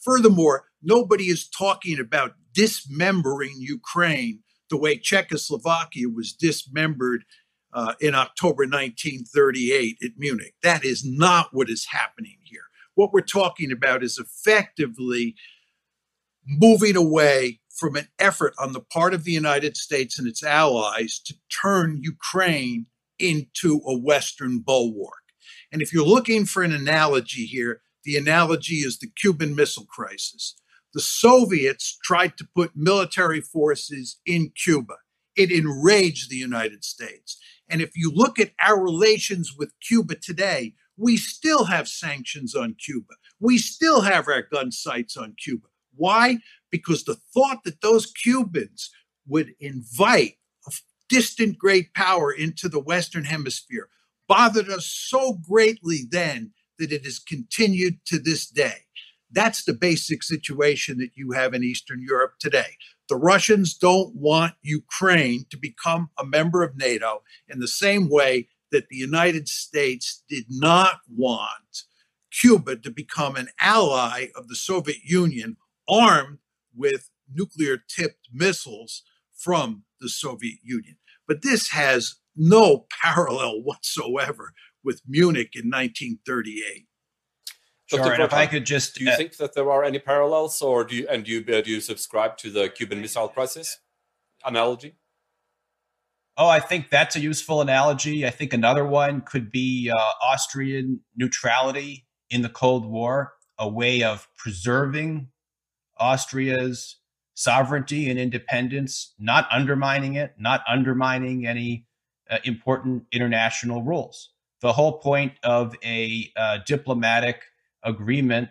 Furthermore, nobody is talking about dismembering Ukraine the way Czechoslovakia was dismembered uh, in October 1938 at Munich. That is not what is happening here. What we're talking about is effectively moving away from an effort on the part of the United States and its allies to turn Ukraine into a Western bulwark. And if you're looking for an analogy here, the analogy is the Cuban Missile Crisis. The Soviets tried to put military forces in Cuba. It enraged the United States. And if you look at our relations with Cuba today, we still have sanctions on Cuba. We still have our gun sights on Cuba. Why? Because the thought that those Cubans would invite a distant great power into the Western Hemisphere bothered us so greatly then that it has continued to this day. That's the basic situation that you have in Eastern Europe today. The Russians don't want Ukraine to become a member of NATO in the same way that the United States did not want Cuba to become an ally of the Soviet Union armed with nuclear tipped missiles from the Soviet Union. But this has no parallel whatsoever with Munich in 1938.
Sure, and if I could just,
do you uh, think that there are any parallels, or do you and do you uh, do you subscribe to the Cuban Missile Crisis analogy?
Oh, I think that's a useful analogy. I think another one could be uh, Austrian neutrality in the Cold War a way of preserving Austria's sovereignty and independence, not undermining it, not undermining any uh, important international rules. The whole point of a uh, diplomatic agreement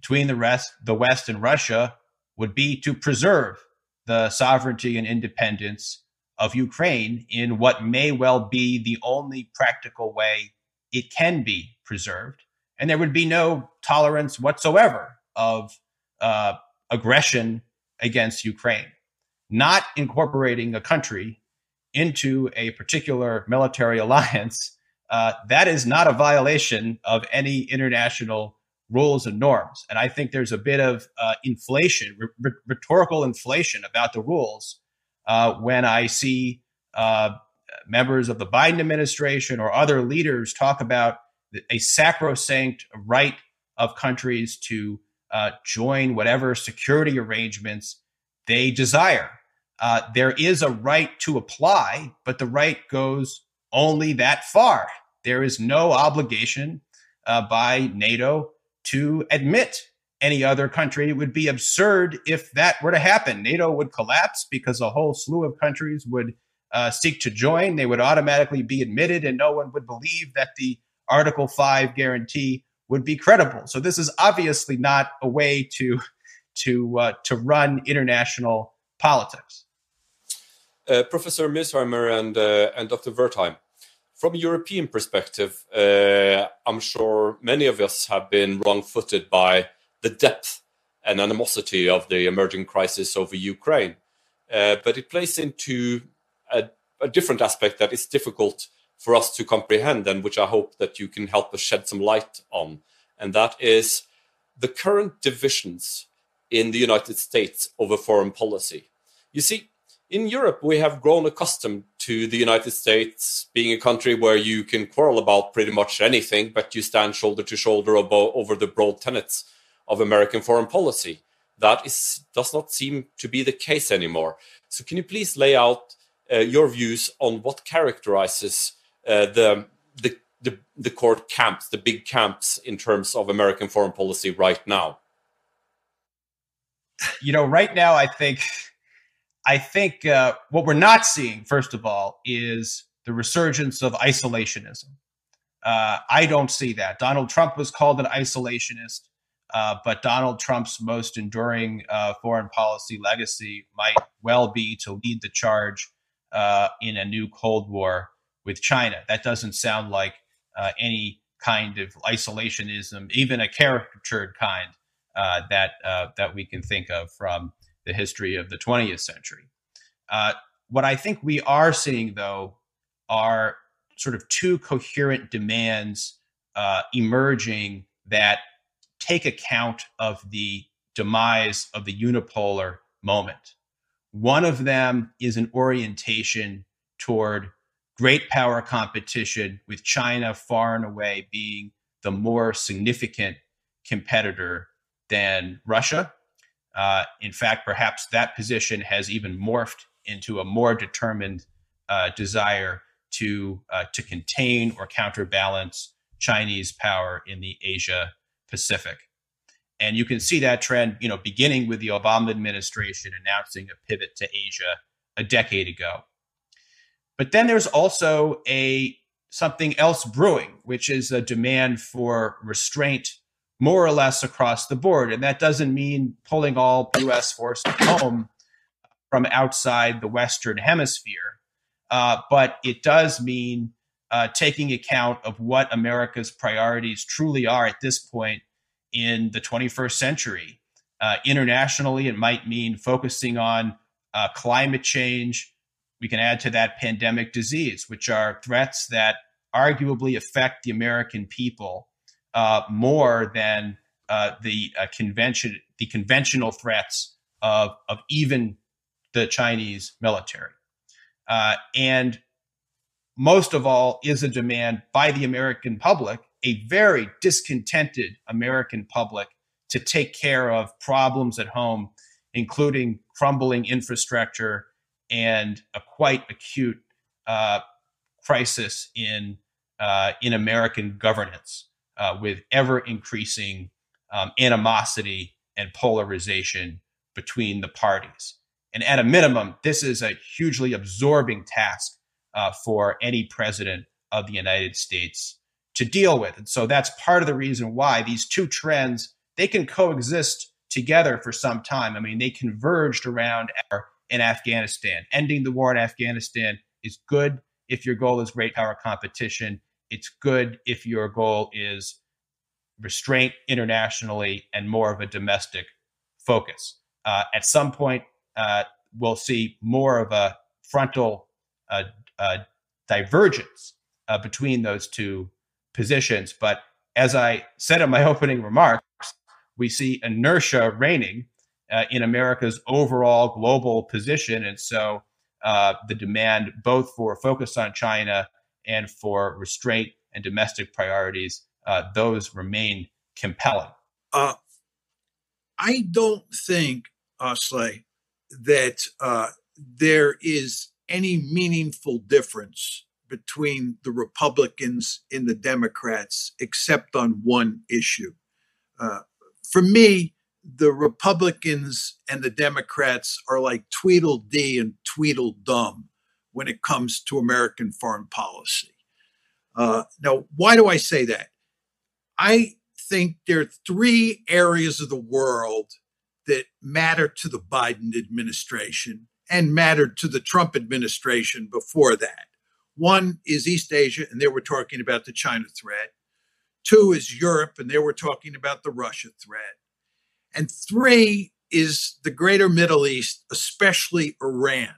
between the rest, the West and Russia would be to preserve the sovereignty and independence of Ukraine in what may well be the only practical way it can be preserved. And there would be no tolerance whatsoever of uh, aggression against Ukraine. Not incorporating a country into a particular military alliance, uh, that is not a violation of any international rules and norms. And I think there's a bit of uh, inflation, r- rhetorical inflation about the rules uh, when I see uh, members of the Biden administration or other leaders talk about a sacrosanct right of countries to uh, join whatever security arrangements they desire. Uh, there is a right to apply, but the right goes only that far. There is no obligation uh, by NATO to admit any other country. It would be absurd if that were to happen. NATO would collapse because a whole slew of countries would uh, seek to join. They would automatically be admitted, and no one would believe that the Article 5 guarantee would be credible. So this is obviously not a way to to uh, to run international politics.
Uh, Professor Mearsheimer and uh, and Dr. Wertheim, from a European perspective, uh, I'm sure many of us have been wrong-footed by the depth and animosity of the emerging crisis over Ukraine, uh, but it plays into a, a different aspect that is difficult for us to comprehend and which I hope that you can help us shed some light on. And that is the current divisions in the United States over foreign policy. You see, in Europe, we have grown accustomed to the United States being a country where you can quarrel about pretty much anything, but you stand shoulder to shoulder over the broad tenets of American foreign policy. That is, does not seem to be the case anymore. So, can you please lay out uh, your views on what characterizes uh, the, the the the core camps, the big camps in terms of American foreign policy right now?
You know, right now, I think, I think uh, what we're not seeing, first of all, is the resurgence of isolationism. Uh, I don't see that. Donald Trump was called an isolationist, uh, but Donald Trump's most enduring uh, foreign policy legacy might well be to lead the charge uh, in a new Cold War with China. That doesn't sound like uh, any kind of isolationism, even a caricatured kind uh, that uh, that we can think of from the history of the 20th century. Uh, what I think we are seeing, though, are sort of two coherent demands uh, emerging that take account of the demise of the unipolar moment. One of them is an orientation toward great power competition, with China far and away being the more significant competitor than Russia. Uh, in fact, perhaps that position has even morphed into a more determined uh, desire to uh, to contain or counterbalance Chinese power in the Asia Pacific. And you can see that trend, you know, beginning with the Obama administration announcing a pivot to Asia a decade ago. But then there's also a something else brewing, which is a demand for restraint more or less across the board. And that doesn't mean pulling all US forces home from outside the Western hemisphere, uh, but it does mean uh, taking account of what America's priorities truly are at this point in the 21st century. Uh, internationally, it might mean focusing on uh, climate change, we can add to that pandemic disease, which are threats that arguably affect the American people uh, more than uh, the uh, convention, the conventional threats of, of even the Chinese military. Uh, and most of all is a demand by the American public, a very discontented American public, to take care of problems at home, including crumbling infrastructure and a quite acute uh, crisis in uh, in American governance. uh, with ever increasing um, animosity and polarization between the parties. And at a minimum, this is a hugely absorbing task uh, for any president of the United States to deal with. And so that's part of the reason why these two trends they can coexist together for some time. I mean, they converged around in Afghanistan. Ending the war in Afghanistan is good if your goal is great power competition. It's good if your goal is restraint internationally and more of a domestic focus. Uh, at some point, uh, we'll see more of a frontal uh, uh divergence uh, between those two positions. But as I said in my opening remarks, we see inertia reigning uh, in America's overall global position. And so the demand both for focus on China and for restraint and domestic priorities uh, those remain compelling. Uh,
I don't think, Asle, that uh, there is any meaningful difference between the Republicans and the Democrats, except on one issue. Uh, for me, the Republicans and the Democrats are like Tweedledee and Tweedledum when it comes to American foreign policy. Uh, now, why do I say that? I think there are three areas of the world that matter to the Biden administration and mattered to the Trump administration before that. One is East Asia, and there we're talking about the China threat. Two is Europe, and there we're talking about the Russia threat. And three is the greater Middle East, especially Iran.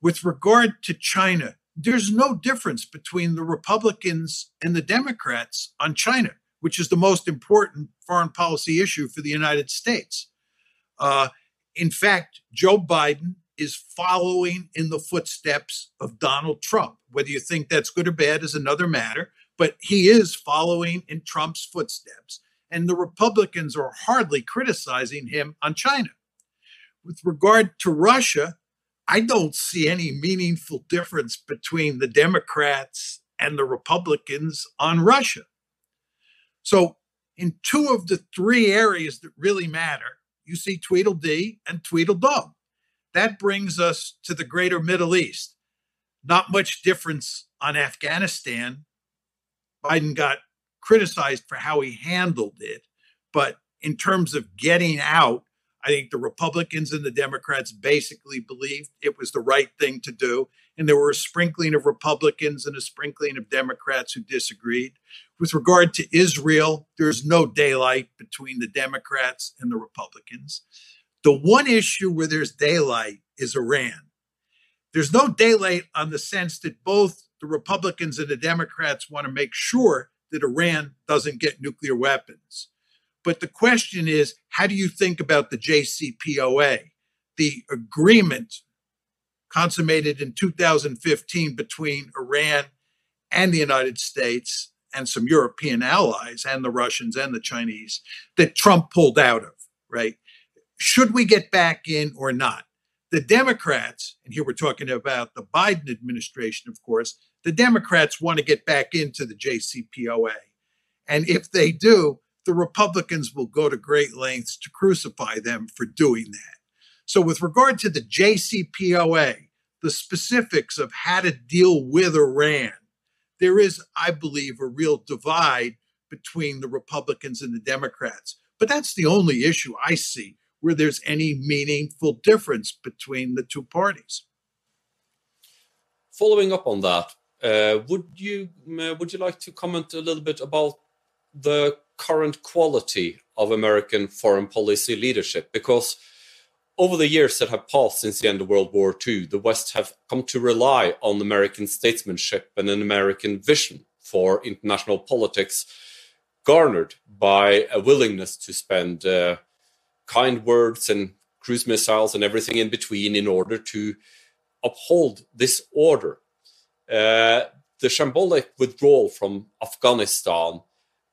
With regard to China, there's no difference between the Republicans and the Democrats on China, which is the most important foreign policy issue for the United States. Uh, in fact, Joe Biden is following in the footsteps of Donald Trump. Whether you think that's good or bad is another matter, but he is following in Trump's footsteps. And the Republicans are hardly criticizing him on China. With regard to Russia, I don't see any meaningful difference between the Democrats and the Republicans on Russia. So, in two of the three areas that really matter, you see Tweedledee and Tweedledum. That brings us to the greater Middle East. Not much difference on Afghanistan. Biden got criticized for how he handled it, but in terms of getting out, I think the Republicans and the Democrats basically believed it was the right thing to do. And there were a sprinkling of Republicans and a sprinkling of Democrats who disagreed. With regard to Israel, there's no daylight between the Democrats and the Republicans. The one issue where there's daylight is Iran. There's no daylight on the sense that both the Republicans and the Democrats want to make sure that Iran doesn't get nuclear weapons. But the question is, how do you think about the JCPOA, the agreement consummated in 2015 between Iran and the United States and some European allies and the Russians and the Chinese that Trump pulled out of, right? Should we get back in or not? The Democrats, and here we're talking about the Biden administration, of course, the Democrats want to get back into the JCPOA. And if they do, the Republicans will go to great lengths to crucify them for doing that. So, with regard to the JCPOA, the specifics of how to deal with Iran, there is, I believe, a real divide between the Republicans and the Democrats. But that's the only issue I see where there's any meaningful difference between the two parties.
Following up on that, uh, would you uh, would you like to comment a little bit about the current quality of American foreign policy leadership because over the years that have passed since the end of World War II, the West have come to rely on American statesmanship and an American vision for international politics, garnered by a willingness to spend uh, kind words and cruise missiles and everything in between in order to uphold this order. Uh, the shambolic withdrawal from Afghanistan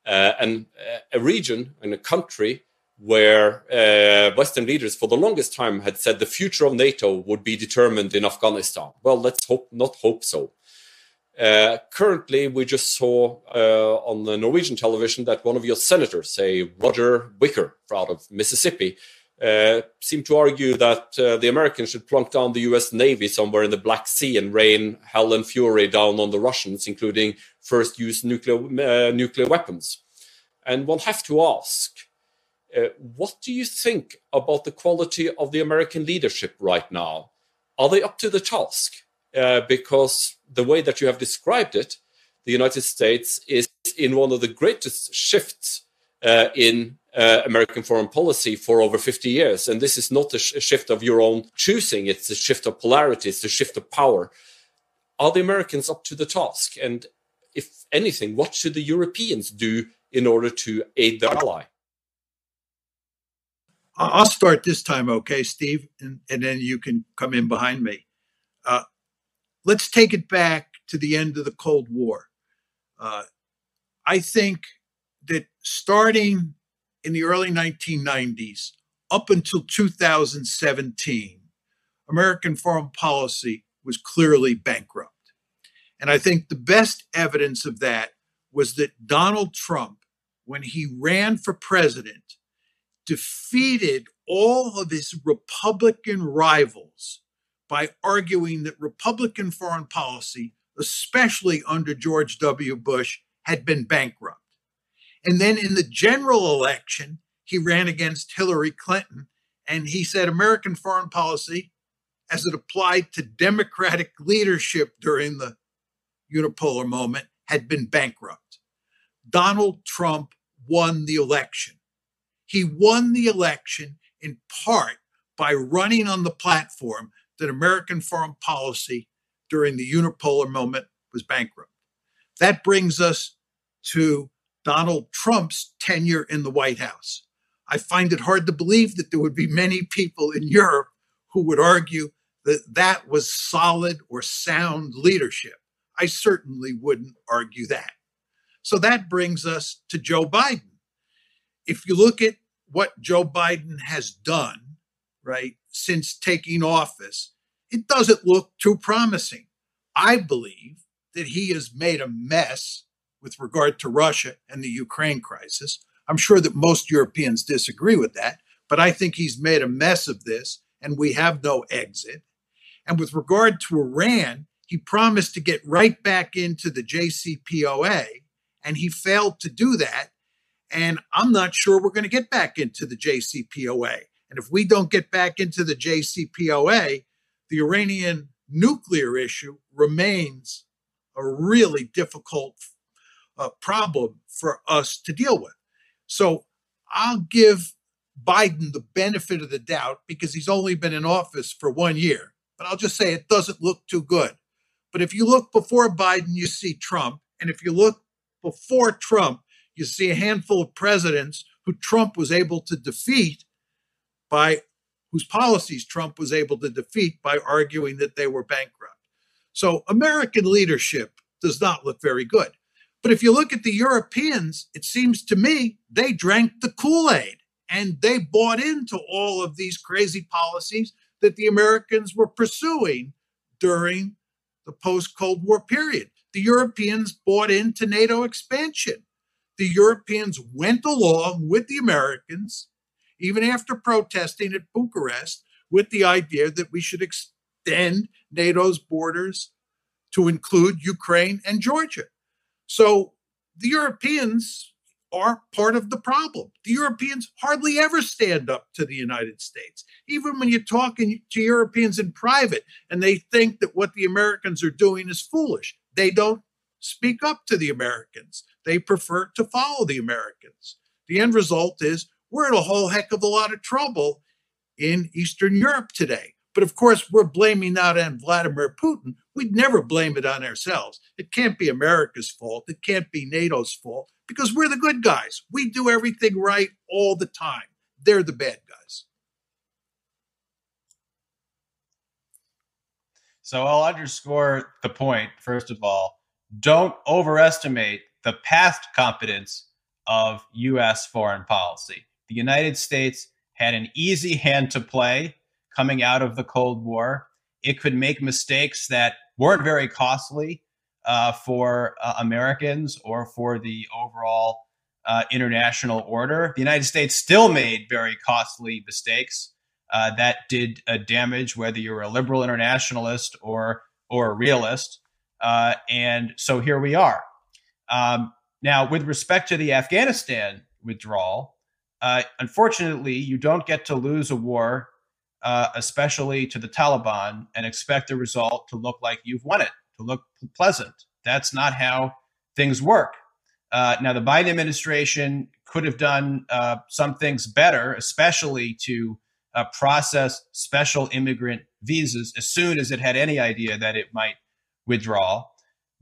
uh, and uh, a region and a country where uh, Western leaders for the longest time had said the future of NATO would be determined in Afghanistan. Well, let's hope not hope so. Uh, currently, we just saw uh, on the Norwegian television that one of your senators, say Roger Wicker out of Mississippi, uh, seemed to argue that uh, the Americans should plunk down the US Navy somewhere in the Black Sea and rain hell and fury down on the Russians, including first use nuclear, uh, nuclear weapons. And one have to ask, uh, what do you think about the quality of the American leadership right now? Are they up to the task? Uh, because the way that you have described it, the United States is in one of the greatest shifts uh, in uh, American foreign policy for over 50 years. And this is not a, sh- a, shift of your own choosing, it's a shift of polarity, it's a shift of power. Are the Americans up to the task? And if anything, what should the Europeans do in order to aid their ally?
I'll start this time, okay, Steve, and, and then you can come in behind me. Uh, let's take it back to the end of the Cold War. Uh, I think that starting in the early 1990s up until 2017, American foreign policy was clearly bankrupt. And I think the best evidence of that was that Donald Trump, when he ran for president, defeated all of his Republican rivals by arguing that Republican foreign policy, especially under George W. Bush, had been bankrupt. And then in the general election, he ran against Hillary Clinton and he said American foreign policy, as it applied to Democratic leadership during the unipolar moment, had been bankrupt. Donald Trump won the election. He won the election in part by running on the platform that American foreign policy during the unipolar moment was bankrupt. That brings us to Donald Trump's tenure in the White House. I find it hard to believe that there would be many people in Europe who would argue that that was solid or sound leadership. I certainly wouldn't argue that. So that brings us to Joe Biden. If you look at what Joe Biden has done, right, since taking office, it doesn't look too promising. I believe that he has made a mess with regard to Russia and the Ukraine crisis. I'm sure that most Europeans disagree with that, but I think he's made a mess of this and we have no exit. And with regard to Iran, he promised to get right back into the JCPOA and he failed to do that. And I'm not sure we're going to get back into the JCPOA. And if we don't get back into the JCPOA, the Iranian nuclear issue remains a really difficult uh, problem for us to deal with. So I'll give Biden the benefit of the doubt because he's only been in office for one year. But I'll just say it doesn't look too good. But if you look before Biden, you see Trump. And if you look before Trump, you see a handful of presidents who Trump was able to defeat by whose policies Trump was able to defeat by arguing that they were bankrupt. So American leadership does not look very good. But if you look at the Europeans, it seems to me they drank the Kool Aid and they bought into all of these crazy policies that the Americans were pursuing during the post Cold War period. The Europeans bought into NATO expansion. The Europeans went along with the Americans, even after protesting at Bucharest, with the idea that we should extend NATO's borders to include Ukraine and Georgia. So the Europeans are part of the problem. The Europeans hardly ever stand up to the United States. Even when you're talking to Europeans in private and they think that what the Americans are doing is foolish, they don't speak up to the Americans. They prefer to follow the Americans. The end result is we're in a whole heck of a lot of trouble in Eastern Europe today. But of course, we're blaming that on Vladimir Putin. We'd never blame it on ourselves. It can't be America's fault. It can't be NATO's fault because we're the good guys. We do everything right all the time. They're the bad guys.
So I'll underscore the point, first of all. Don't overestimate the past competence of U.S. foreign policy. The United States had an easy hand to play coming out of the Cold War. It could make mistakes that weren't very costly, uh, for uh, Americans or for the overall uh, international order. The United States still made very costly mistakes uh, that did uh, damage, whether you're a liberal internationalist or or a realist. Uh, and so here we are. Um, now, with respect to the Afghanistan withdrawal, unfortunately, you don't get to lose a war uh, especially to the Taliban, and expect the result to look like you've won it, to look pleasant. That's not how things work. Uh, now, the Biden administration could have done uh, some things better, especially to uh, process special immigrant visas as soon as it had any idea that it might withdraw.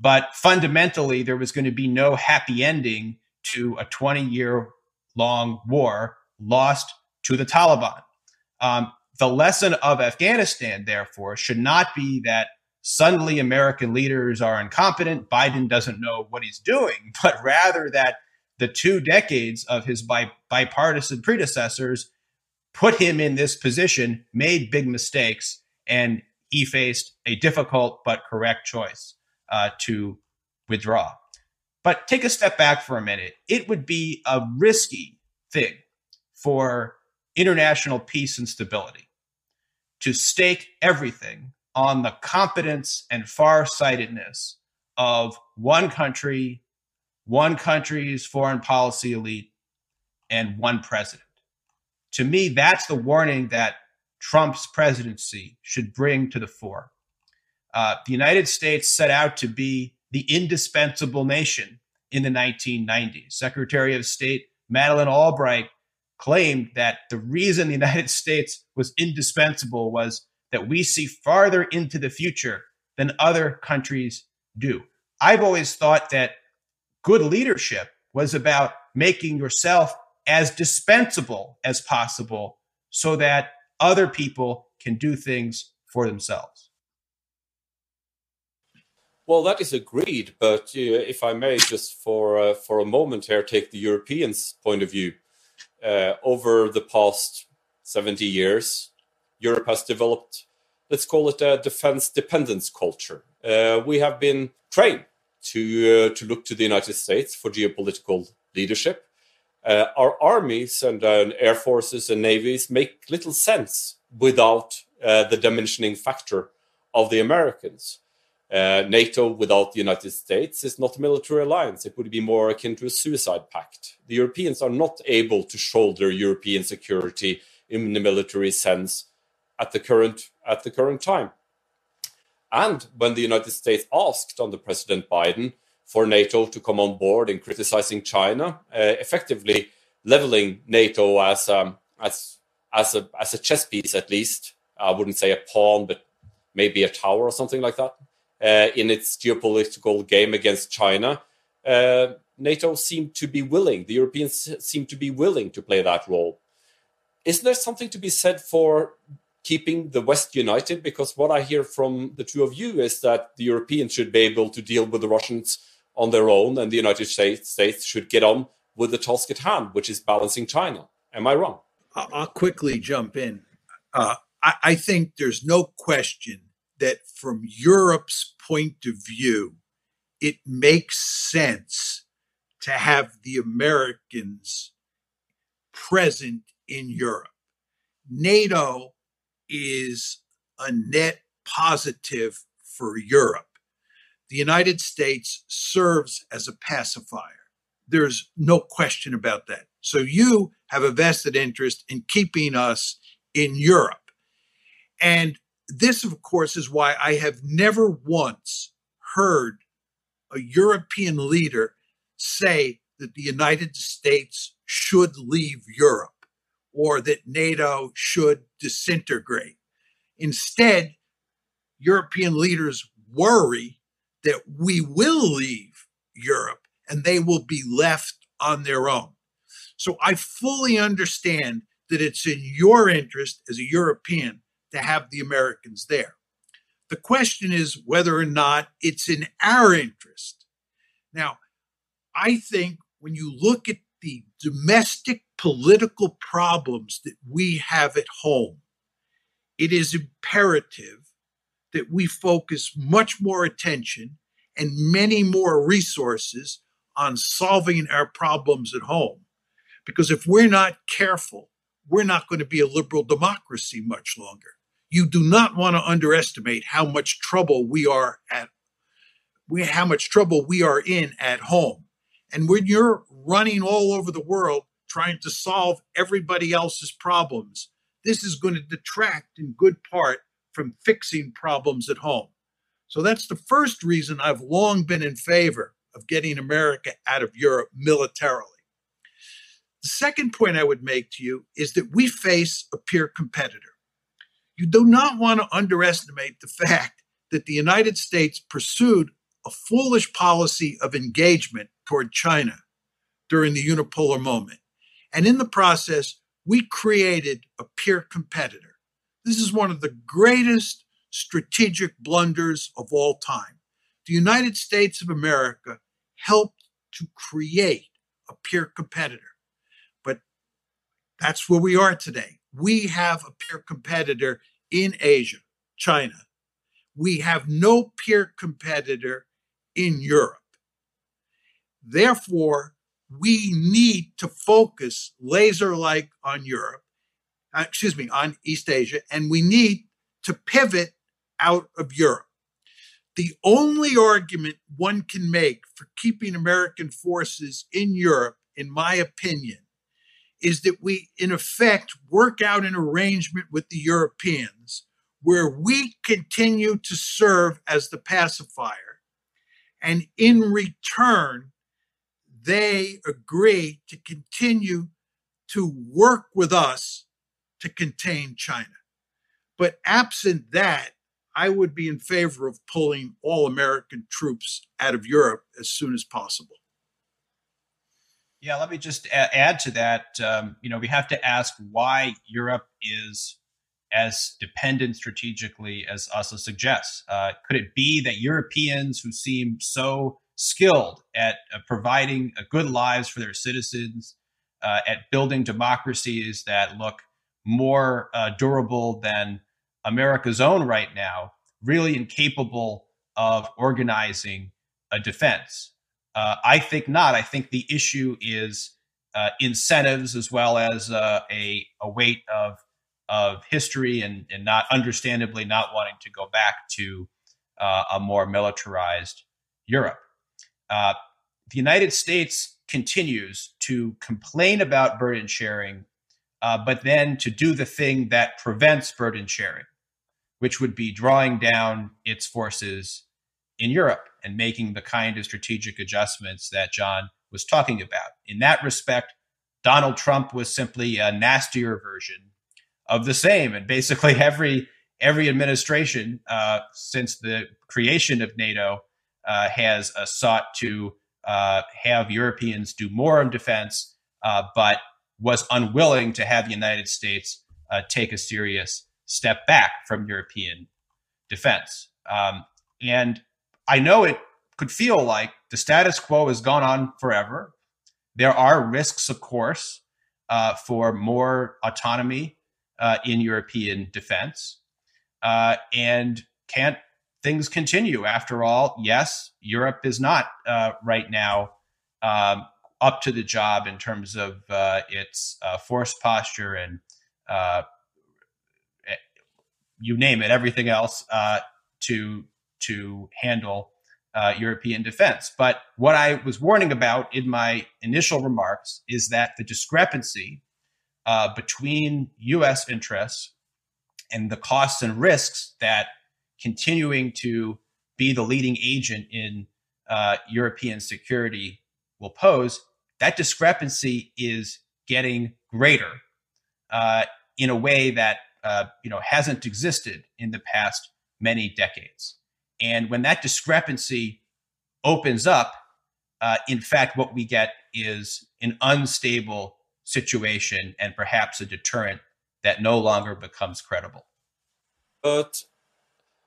But fundamentally, there was going to be no happy ending to a 20 year long war lost to the Taliban. Um, the lesson of Afghanistan, therefore, should not be that suddenly American leaders are incompetent, Biden doesn't know what he's doing, but rather that the two decades of his bi- bipartisan predecessors put him in this position, made big mistakes, and he faced a difficult but correct choice uh, to withdraw. But take a step back for a minute. It would be a risky thing for international peace and stability to stake everything on the competence and farsightedness of one country, one country's foreign policy elite, and one president. To me, that's the warning that Trump's presidency should bring to the fore. Uh, the United States set out to be the indispensable nation in the 1990s. Secretary of State Madeleine Albright claimed that the reason the United States was indispensable was that we see farther into the future than other countries do. I've always thought that good leadership was about making yourself as dispensable as possible so that other people can do things for themselves.
Well, that is agreed, but uh, if I may, just for uh, for a moment here, take the Europeans' point of view uh, over the past 70 years, Europe has developed, let's call it a defense dependence culture. Uh, we have been trained to, uh, to look to the United States for geopolitical leadership. Uh, our armies and uh, air forces and navies make little sense without uh, the dimensioning factor of the Americans. Uh, NATO without the United States is not a military alliance. It would be more akin to a suicide pact. The Europeans are not able to shoulder European security in the military sense at the current at the current time. And when the United States asked under President Biden for NATO to come on board in criticizing China, uh, effectively leveling NATO as um, as as a as a chess piece at least. I wouldn't say a pawn, but maybe a tower or something like that in its geopolitical game against China, uh, NATO seemed to be willing, the Europeans seemed to be willing to play that role. Isn't there something to be said for keeping the West united? Because what I hear from the two of you is that the Europeans should be able to deal with the Russians on their own, and the United States, States should get on with the task at hand, which is balancing China. Am I wrong?
I'll quickly jump in. Uh, I, I think there's no question that from Europe's point of view, it makes sense to have the Americans present in Europe. NATO is a net positive for Europe. The United States serves as a pacifier. There's no question about that. So you have a vested interest in keeping us in Europe. And this, of course, is why I have never once heard a European leader say that the United States should leave Europe or that NATO should disintegrate. Instead, European leaders worry that we will leave Europe and they will be left on their own. So I fully understand that it's in your interest as a European to have the Americans there. The question is whether or not it's in our interest. Now, I think when you look at the domestic political problems that we have at home, it is imperative that we focus much more attention and many more resources on solving our problems at home. Because if we're not careful, we're not going to be a liberal democracy much longer. You do not want to underestimate how much trouble we are at we how much trouble we are in at home. And when you're running all over the world trying to solve everybody else's problems, this is going to detract in good part from fixing problems at home. So that's the first reason I've long been in favor of getting America out of Europe militarily. The second point I would make to you is that we face a peer competitor. You do not want to underestimate the fact that the United States pursued a foolish policy of engagement toward China during the unipolar moment. And in the process, we created a peer competitor. This is one of the greatest strategic blunders of all time. The United States of America helped to create a peer competitor. But that's where we are today. We have a peer competitor in Asia, China. We have no peer competitor in Europe. Therefore, we need to focus laser like on Europe, uh, excuse me, on East Asia, and we need to pivot out of Europe. The only argument one can make for keeping American forces in Europe, in my opinion, is that we, in effect, work out an arrangement with the Europeans where we continue to serve as the pacifier. And in return, they agree to continue to work with us to contain China. But absent that, I would be in favor of pulling all American troops out of Europe as soon as possible.
Yeah, let me just add to that. Um, you know, we have to ask why Europe is as dependent strategically as Asle suggests. Uh, could it be that Europeans who seem so skilled at uh, providing uh, good lives for their citizens, uh, at building democracies that look more uh, durable than America's own right now, really incapable of organizing a defense? Uh, I think not. I think the issue is uh, incentives as well as a, a weight of of history and, and not understandably not wanting to go back to a more militarized Europe. Uh, the United States continues to complain about burden sharing, uh, but then to do the thing that prevents burden sharing, which would be drawing down its forces in Europe and making the kind of strategic adjustments that John was talking about. In that respect, Donald Trump was simply a nastier version of the same, and basically every every administration uh, since the creation of NATO uh, has uh, sought to uh, have Europeans do more in defense, uh, but was unwilling to have the United States uh, take a serious step back from European defense. Um, and I know it could feel like the status quo has gone on forever. There are risks, of course, uh, for more autonomy in European defense. and can't things continue. After all, yes, Europe is not uh, right now um, up to the job in terms of uh, its uh, force posture and uh, eh, you name it, everything else uh, to to handle uh, European defense. But what I was warning about in my initial remarks is that the discrepancy between U.S. interests and the costs and risks that continuing to be the leading agent in uh, European security will pose, that discrepancy is getting greater uh, in a way that uh, you know hasn't existed in the past many decades. And when that discrepancy opens up, uh, in fact, what we get is an unstable situation and perhaps a deterrent that no longer becomes credible.
But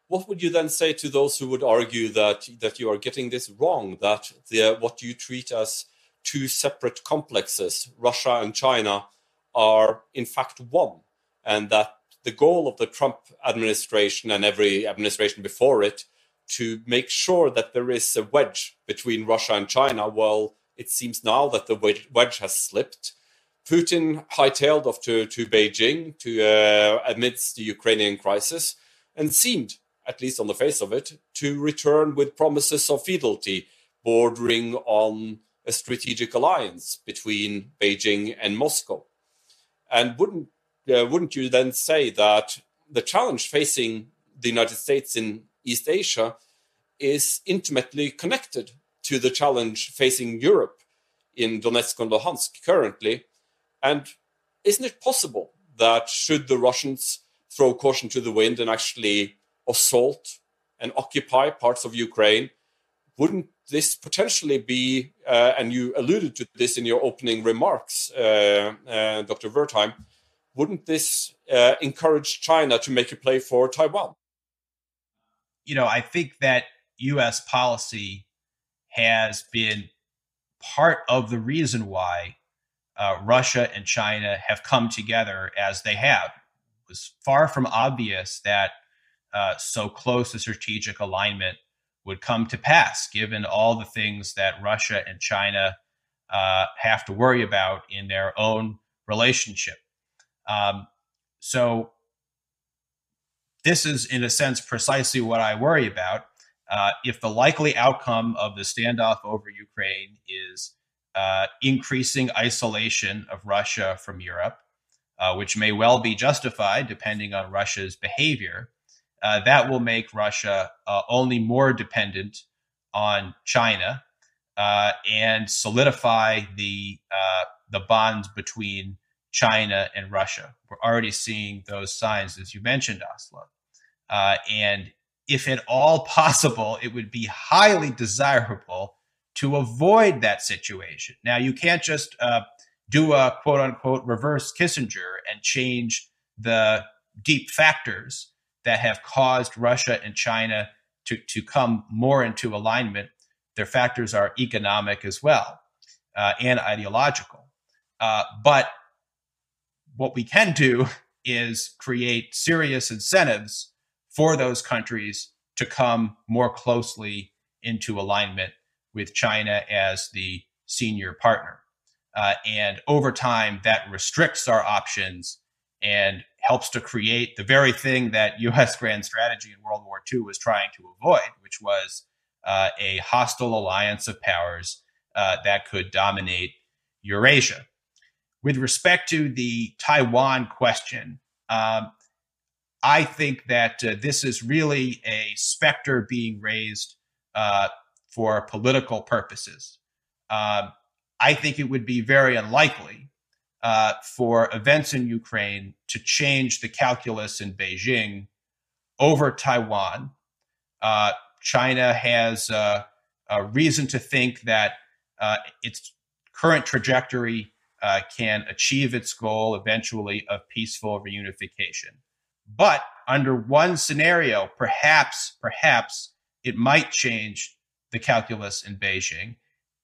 what would you then say to those who would argue that that you are getting this wrong? That the what you treat as two separate complexes, Russia and China, are in fact one, and that the goal of the Trump administration and every administration before it to make sure that there is a wedge between Russia and China. Well, it seems now that the wedge has slipped. Putin hightailed off to, to Beijing to uh, amidst the Ukrainian crisis and seemed, at least on the face of it, to return with promises of fealty bordering on a strategic alliance between Beijing and Moscow. And wouldn't uh, wouldn't you then say that the challenge facing the United States in East Asia is intimately connected to the challenge facing Europe in Donetsk and Luhansk currently? And isn't it possible that should the Russians throw caution to the wind and actually assault and occupy parts of Ukraine, wouldn't this potentially be, uh, and you alluded to this in your opening remarks, uh, uh, Dr. Wertheim, wouldn't this uh, encourage China to make a play for Taiwan?
You know, I think that U.S. policy has been part of the reason why uh, Russia and China have come together as they have. It was far from obvious that uh, so close a strategic alignment would come to pass, given all the things that Russia and China uh, have to worry about in their own relationship. Um, so, this is, in a sense, precisely what I worry about. Uh, if the likely outcome of the standoff over Ukraine is uh, increasing isolation of Russia from Europe, uh, which may well be justified depending on Russia's behavior, uh, that will make Russia uh, only more dependent on China uh, and solidify the the bonds between China and Russia. We're already seeing those signs, as you mentioned, Asle. Uh, and if at all possible, it would be highly desirable to avoid that situation. Now, you can't just uh, do a quote unquote reverse Kissinger and change the deep factors that have caused Russia and China to, to come more into alignment. Their factors are economic as well uh, and ideological. Uh, but what we can do is create serious incentives for those countries to come more closely into alignment with China as the senior partner. Uh, and over time, that restricts our options and helps to create the very thing that U.S. grand strategy in World War II was trying to avoid, which was uh, a hostile alliance of powers uh, that could dominate Eurasia. With respect to the Taiwan question, um, I think that uh, this is really a specter being raised uh, for political purposes. Um, I think it would be very unlikely uh, for events in Ukraine to change the calculus in Beijing over Taiwan. Uh, China has uh, a reason to think that uh, its current trajectory uh, can achieve its goal eventually of peaceful reunification. But under one scenario, perhaps, perhaps it might change the calculus in Beijing.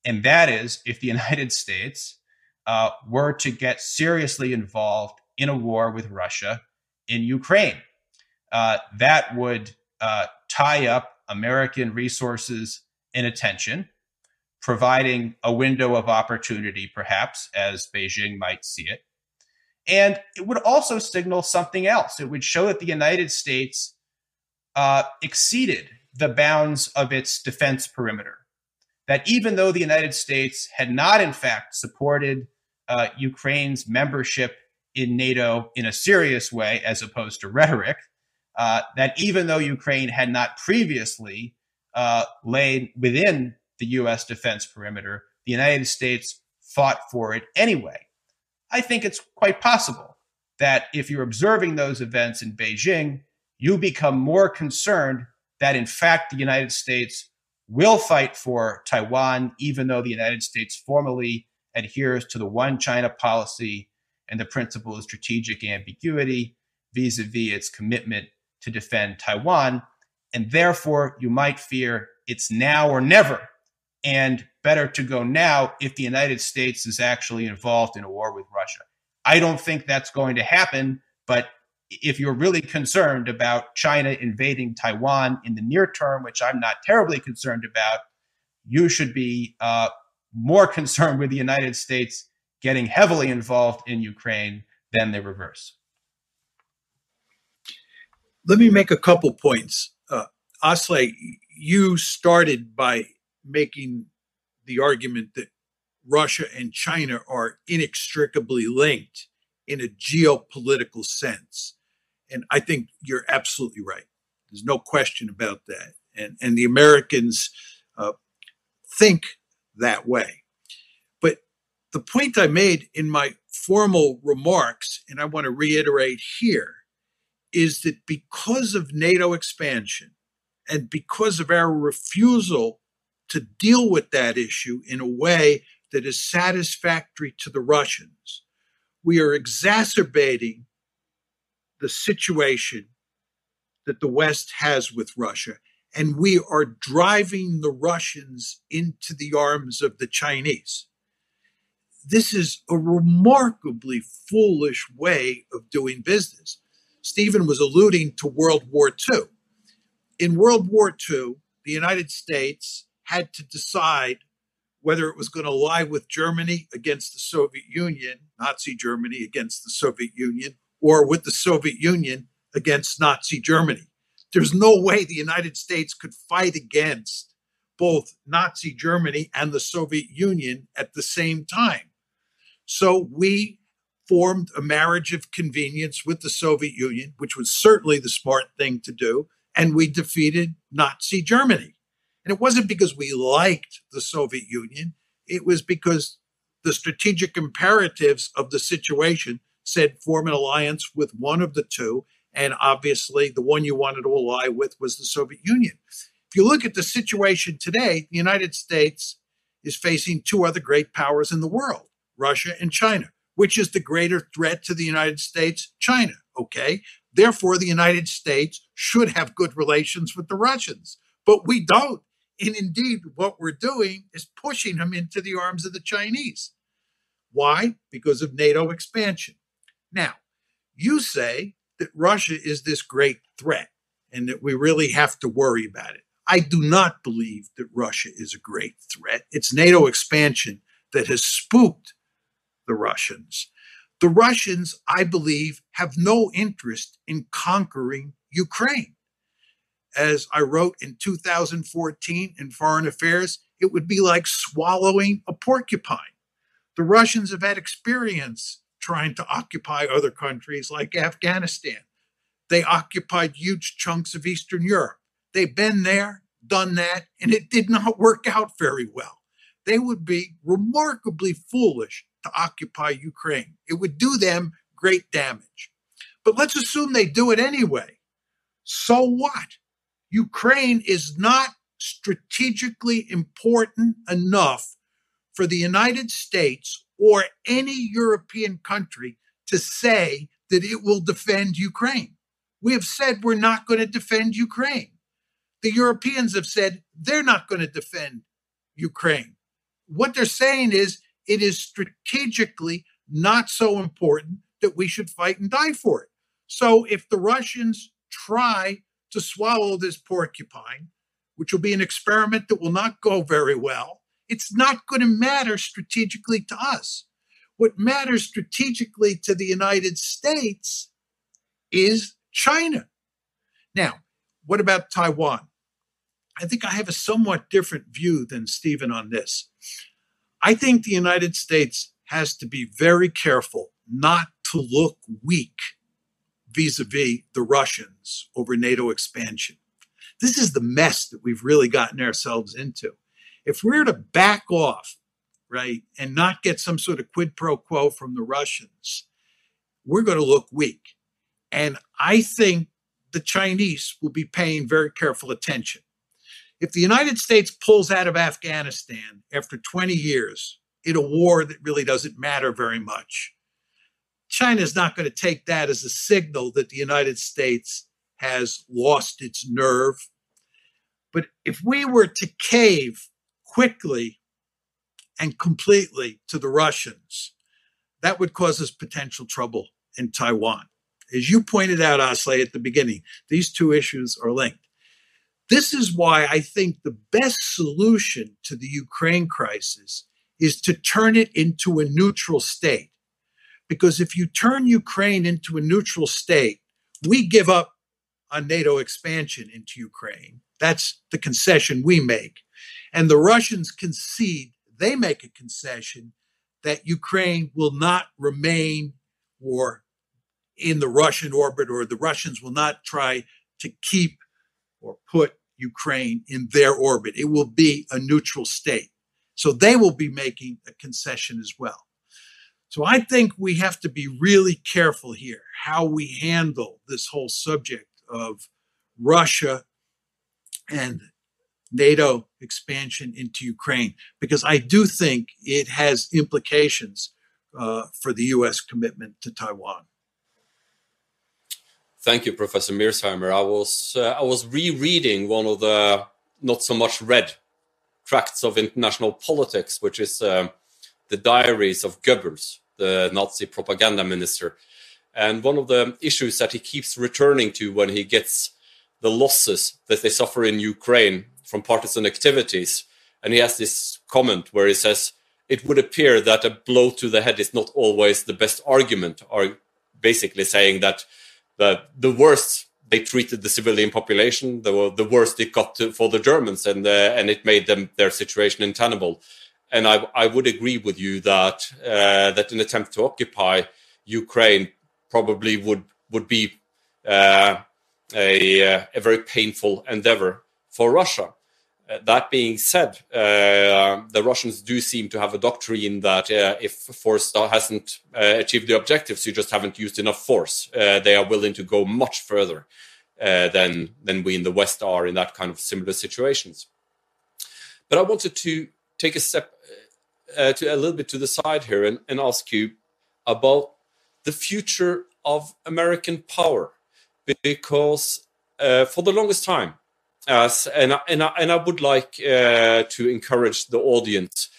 And that is if the United States uh, were to get seriously involved in a war with Russia in Ukraine. Uh, that would uh, tie up American resources and attention, providing a window of opportunity, perhaps, as Beijing might see it. And it would also signal something else. It would show that the United States uh, exceeded the bounds of its defense perimeter. That even though the United States had not, in fact, supported uh, Ukraine's membership in NATO in a serious way, as opposed to rhetoric, uh, that even though Ukraine had not previously uh, laid within the U.S. defense perimeter, the United States fought for it anyway. I think it's quite possible that if you're observing those events in Beijing, you become more concerned that, in fact, the United States will fight for Taiwan, even though the United States formally adheres to the one China policy and the principle of strategic ambiguity vis a vis its commitment to defend Taiwan. And therefore, you might fear it's now or never, and better to go now if the United States is actually involved in a war with Russia. I don't think that's going to happen, but if you're really concerned about China invading Taiwan in the near term, which I'm not terribly concerned about, you should be uh, more concerned with the United States getting heavily involved in Ukraine than the reverse.
Let me make a couple points. Uh, Asle, you started by making the argument that Russia and China are inextricably linked in a geopolitical sense. And I think you're absolutely right. There's no question about that. And, and the Americans uh, think that way. But the point I made in my formal remarks, and I want to reiterate here, is that because of NATO expansion and because of our refusal to deal with that issue in a way that is satisfactory to the Russians, we are exacerbating the situation that the West has with Russia. And we are driving the Russians into the arms of the Chinese. This is a remarkably foolish way of doing business. Stephen was alluding to World War II. In World War II, the United States had to decide whether it was going to lie with Germany against the Soviet Union, Nazi Germany against the Soviet Union, or with the Soviet Union against Nazi Germany. There's no way the United States could fight against both Nazi Germany and the Soviet Union at the same time. So we formed a marriage of convenience with the Soviet Union, which was certainly the smart thing to do, and we defeated Nazi Germany. And it wasn't because we liked the Soviet Union, it was because the strategic imperatives of the situation said form an alliance with one of the two. And obviously, the one you wanted to ally with was the Soviet Union. If you look at the situation today, the United States is facing two other great powers in the world Russia and China. Which is the greater threat to the United States? China. Okay. Therefore, the United States should have good relations with the Russians, but we don't. And indeed, what we're doing is pushing them into the arms of the Chinese. Why? Because of NATO expansion. Now, you say that Russia is this great threat and that we really have to worry about it. I do not believe that Russia is a great threat. It's NATO expansion that has spooked the Russians. The Russians, I believe, have no interest in conquering Ukraine as I wrote in 2014 in Foreign Affairs, it would be like swallowing a porcupine. The Russians have had experience trying to occupy other countries like Afghanistan. They occupied huge chunks of Eastern Europe. They've been there, done that, and it did not work out very well. They would be remarkably foolish to occupy Ukraine. It would do them great damage. But let's assume they do it anyway. So what? Ukraine is not strategically important enough for the United States or any European country to say that it will defend Ukraine. We have said we're not going to defend Ukraine. The Europeans have said they're not going to defend Ukraine. What they're saying is it is strategically not so important that we should fight and die for it. So if the Russians try to swallow this porcupine, which will be an experiment that will not go very well, it's not going to matter strategically to us. What matters strategically to the United States is China. Now, what about Taiwan? I think I have a somewhat different view than Stephen on this. I think the United States has to be very careful not to look weak vis a vis the Russians over NATO expansion. This is the mess that we've really gotten ourselves into. If we're to back off, right, and not get some sort of quid pro quo from the Russians, we're going to look weak. And I think the Chinese will be paying very careful attention. If the United States pulls out of Afghanistan after 20 years in a war that really doesn't matter very much, China is not going to take that as a signal that the United States has lost its nerve. But if we were to cave quickly and completely to the Russians, that would cause us potential trouble in Taiwan. As you pointed out, Asle, at the beginning, these two issues are linked. This is why I think the best solution to the Ukraine crisis is to turn it into a neutral state. Because if you turn Ukraine into a neutral state, we give up on NATO expansion into Ukraine. That's the concession we make. And the Russians concede, they make a concession that Ukraine will not remain or in the Russian orbit, or the Russians will not try to keep or put Ukraine in their orbit. It will be a neutral state. So they will be making a concession as well. So I think we have to be really careful here how we handle this whole subject of Russia and NATO expansion into Ukraine, because I do think it has implications uh, for the U.S. commitment to Taiwan.
Thank you, Professor Mearsheimer. I was uh, I was rereading one of the not so much read tracts of international politics, which is uh, the diaries of Goebbels, the Nazi propaganda minister. And one of the issues that he keeps returning to when he gets the losses that they suffer in Ukraine from partisan activities, and he has this comment where he says, "It would appear that a blow to the head is not always the best argument," or basically saying that the the worst they treated the civilian population, the the worst it got to, for the Germans, and uh, and it made them their situation untenable. And I I would agree with you that uh, that an attempt to occupy Ukraine probably would would be uh, a uh, a very painful endeavor for Russia. Uh, that being said, uh, the Russians do seem to have a doctrine that uh, if force hasn't achieved the objectives, you just haven't used enough force. They are willing to go much further than than we in the West are in that kind of similar situations. But I wanted to take a step to a little bit to the side here and, and ask you about the future of American power, because for the longest time as and I, and I, and I would like uh, to encourage the audience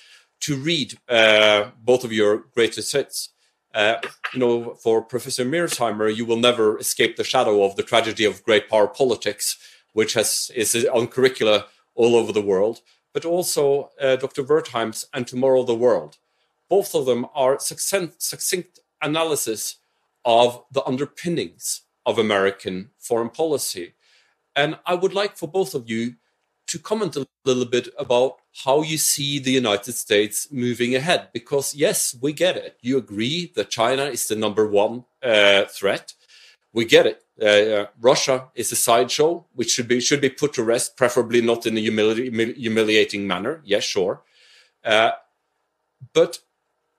to read uh, both of your greatest hits. Uh, you know, for Professor Mearsheimer, you will never escape the shadow of the tragedy of great power politics, which has is on curricula all over the world. But also uh, Dr. Wertheim's and Tomorrow the World. Both of them are succinct, succinct analysis of the underpinnings of American foreign policy and I would like for both of you to comment a little bit about how you see the United States moving ahead. Because, yes, we get it. You agree that China is the number one uh, threat. We get it. Uh, uh, Russia is a sideshow which should be should be put to rest, preferably not in a humili- humiliating manner. Yes, sure. Uh, but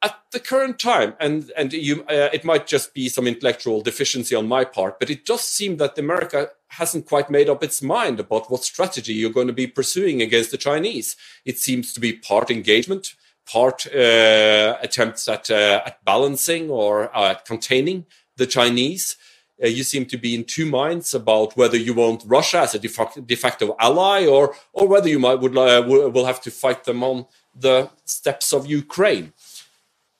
at the current time, and and you, uh, it might just be some intellectual deficiency on my part, but it does seem that America hasn't quite made up its mind about what strategy you're going to be pursuing against the Chinese. It seems to be part engagement, part uh, attempts at uh, at balancing or at containing the Chinese. Uh, you seem to be in two minds about whether you want Russia as a de facto, de facto ally, or or whether you might would uh, will have to fight them on the steps of Ukraine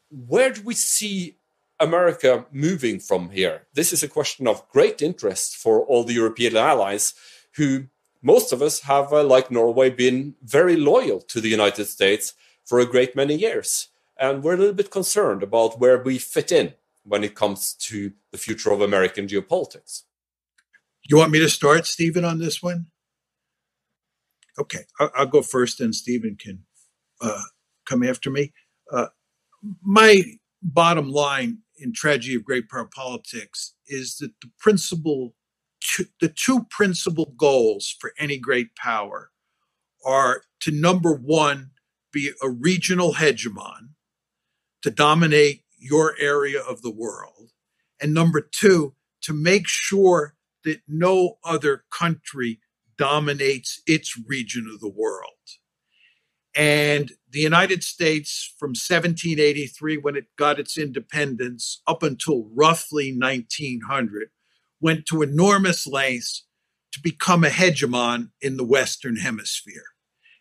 where do we see America moving from here? This is a question of great interest for all the European allies who most of us have, uh, like Norway, been very loyal to the United States for a great many years. And we're a little bit concerned about where we fit in when it comes to the future of American geopolitics.
You want me to start, Stephen, on this one? Okay, I'll, I'll go first, and Stephen can uh, come after me. Uh, my bottom line in tragedy of great power politics is that the principal the two principal goals for any great power are to number one be a regional hegemon to dominate your area of the world and number two to make sure that no other country dominates its region of the world and the United States from 1783, when it got its independence, up until roughly 1900, went to enormous lengths to become a hegemon in the Western Hemisphere.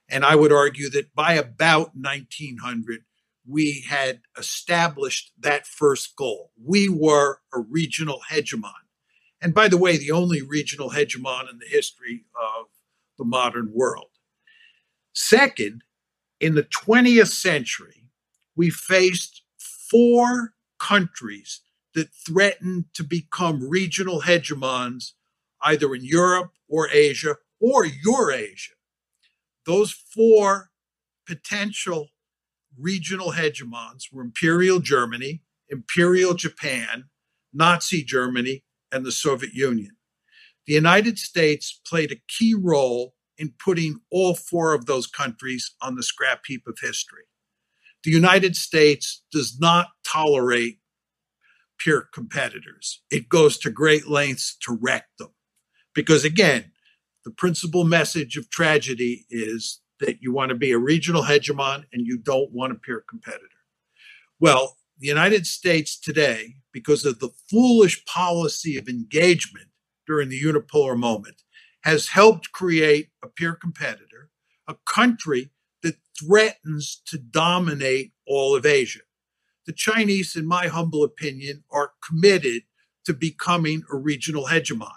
And I would argue that by about 1900, we had established that first goal. We were a regional hegemon. And by the way, the only regional hegemon in the history of the modern world. Second, in the 20th century, we faced four countries that threatened to become regional hegemons either in Europe or Asia or Eurasia. Those four potential regional hegemons were Imperial Germany, Imperial Japan, Nazi Germany, and the Soviet Union. The United States played a key role in putting all four of those countries on the scrap heap of history. The United States does not tolerate peer competitors. It goes to great lengths to wreck them. Because again, the principal message of tragedy is that you want to be a regional hegemon and you don't want a peer competitor. Well, the United States today, because of the foolish policy of engagement during the unipolar moment, has helped create a peer competitor, a country that threatens to dominate all of Asia. The Chinese, in my humble opinion, are committed to becoming a regional hegemon.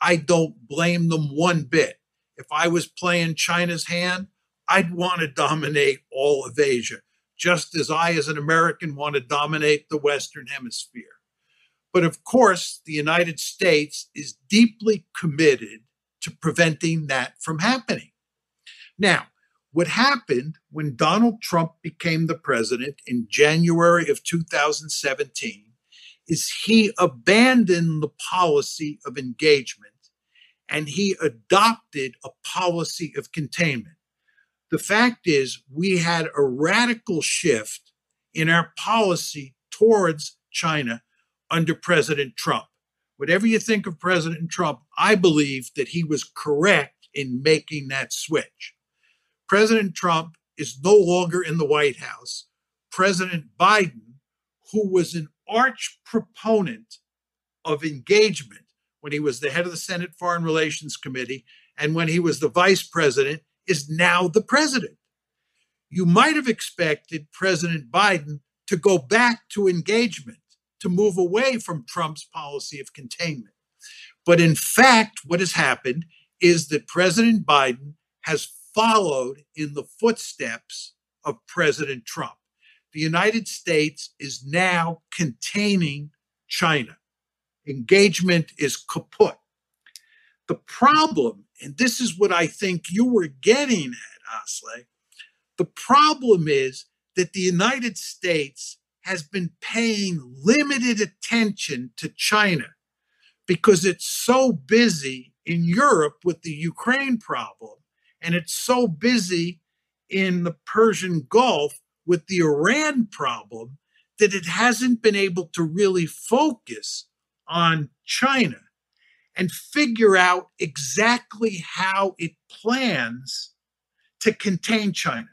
I don't blame them one bit. If I was playing China's hand, I'd want to dominate all of Asia, just as I, as an American, want to dominate the Western Hemisphere. But of course, the United States is deeply committed to preventing that from happening. Now, what happened when Donald Trump became the president in January of 2017 is he abandoned the policy of engagement and he adopted a policy of containment. The fact is, we had a radical shift in our policy towards China under President Trump. Whatever you think of President Trump, I believe that he was correct in making that switch. President Trump is no longer in the White House. President Biden, who was an arch proponent of engagement when he was the head of the Senate Foreign Relations Committee and when he was the vice president, is now the president. You might have expected President Biden to go back to engagement, to move away from Trump's policy of containment. But in fact, what has happened is that President Biden has followed in the footsteps of President Trump. The United States is now containing China. Engagement is kaput. The problem and this is what I think you were getting at, Asle. The problem is that the United States has been paying limited attention to China because it's so busy in Europe with the Ukraine problem, and it's so busy in the Persian Gulf with the Iran problem that it hasn't been able to really focus on China and figure out exactly how it plans to contain China.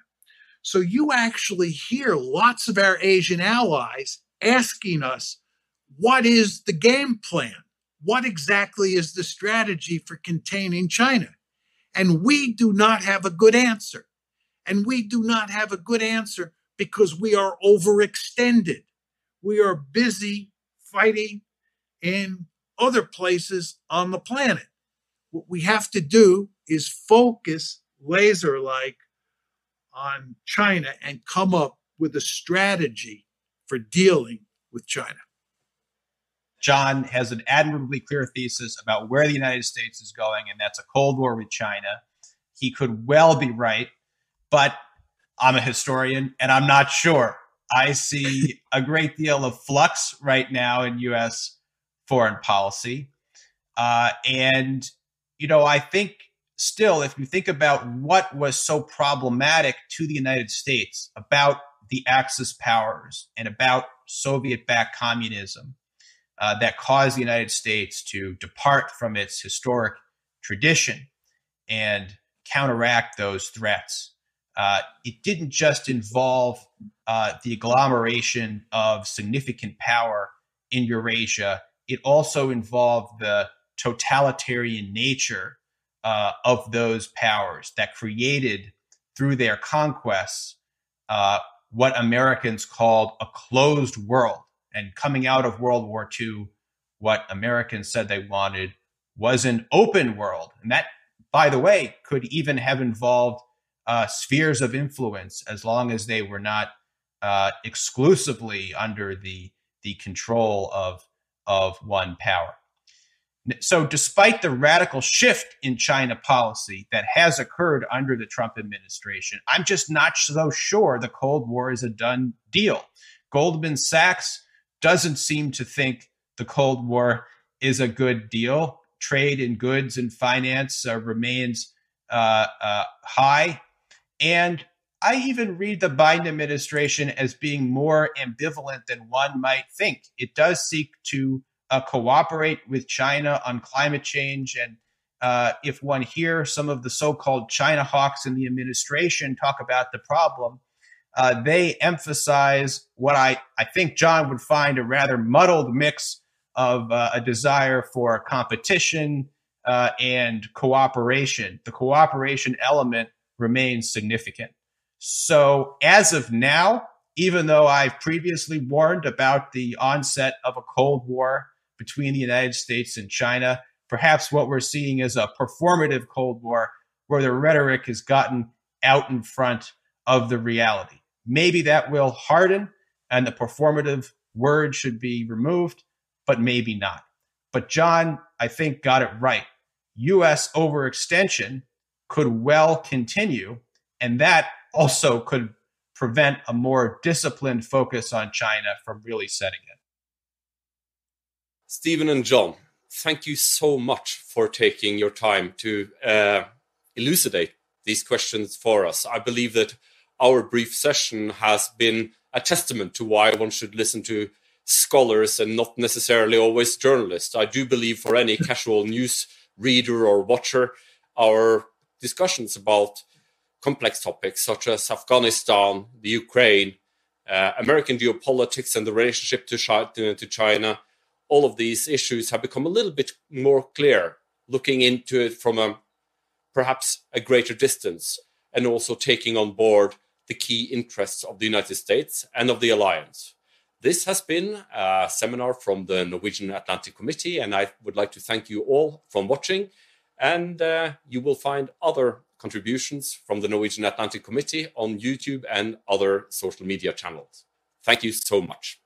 So you actually hear lots of our Asian allies asking us, what is the game plan? What exactly is the strategy for containing China? And we do not have a good answer. And we do not have a good answer because we are overextended. We are busy fighting in other places on the planet. What we have to do is focus laser like on China and come up with a strategy for dealing with China.
John has an admirably clear thesis about where the United States is going, and that's a Cold War with China. He could well be right, but I'm a historian and I'm not sure. I see a great deal of flux right now in U.S foreign policy. Uh, and, you know, I think still, if you think about what was so problematic to the United States about the Axis powers and about Soviet backed communism uh, that caused the United States to depart from its historic tradition and counteract those threats. Uh, it didn't just involve uh, the agglomeration of significant power in Eurasia it also involved the totalitarian nature uh, of those powers that created through their conquests uh, what Americans called a closed world. And coming out of World War II, what Americans said they wanted was an open world. And that, by the way, could even have involved uh, spheres of influence as long as they were not uh, exclusively under the, the control of, of one power. So, despite the radical shift in China policy that has occurred under the Trump administration, I'm just not so sure the Cold War is a done deal. Goldman Sachs doesn't seem to think the Cold War is a good deal. Trade in goods and finance uh, remains uh, uh, high. And I even read the Biden administration as being more ambivalent than one might think. It does seek to uh, cooperate with China on climate change. And uh, if one hears some of the so called China hawks in the administration talk about the problem, uh, they emphasize what I, I think John would find a rather muddled mix of uh, a desire for competition uh, and cooperation. The cooperation element remains significant. So, as of now, even though I've previously warned about the onset of a Cold War between the United States and China. Perhaps what we're seeing is a performative Cold War where the rhetoric has gotten out in front of the reality. Maybe that will harden and the performative word should be removed, but maybe not. But John, I think, got it right. US overextension could well continue, and that also could prevent a more disciplined focus on China from really setting in.
Stephen and John, thank you so much for taking your time to uh, elucidate these questions for us. I believe that our brief session has been a testament to why one should listen to scholars and not necessarily always journalists. I do believe for any casual news reader or watcher, our discussions about complex topics such as Afghanistan, the Ukraine, uh, American geopolitics, and the relationship to China all of these issues have become a little bit more clear, looking into it from a perhaps a greater distance, and also taking on board the key interests of the United States and of the alliance. This has been a seminar from the Norwegian Atlantic Committee, and I would like to thank you all for watching. And uh, you will find other contributions from the Norwegian Atlantic Committee on YouTube and other social media channels. Thank you so much.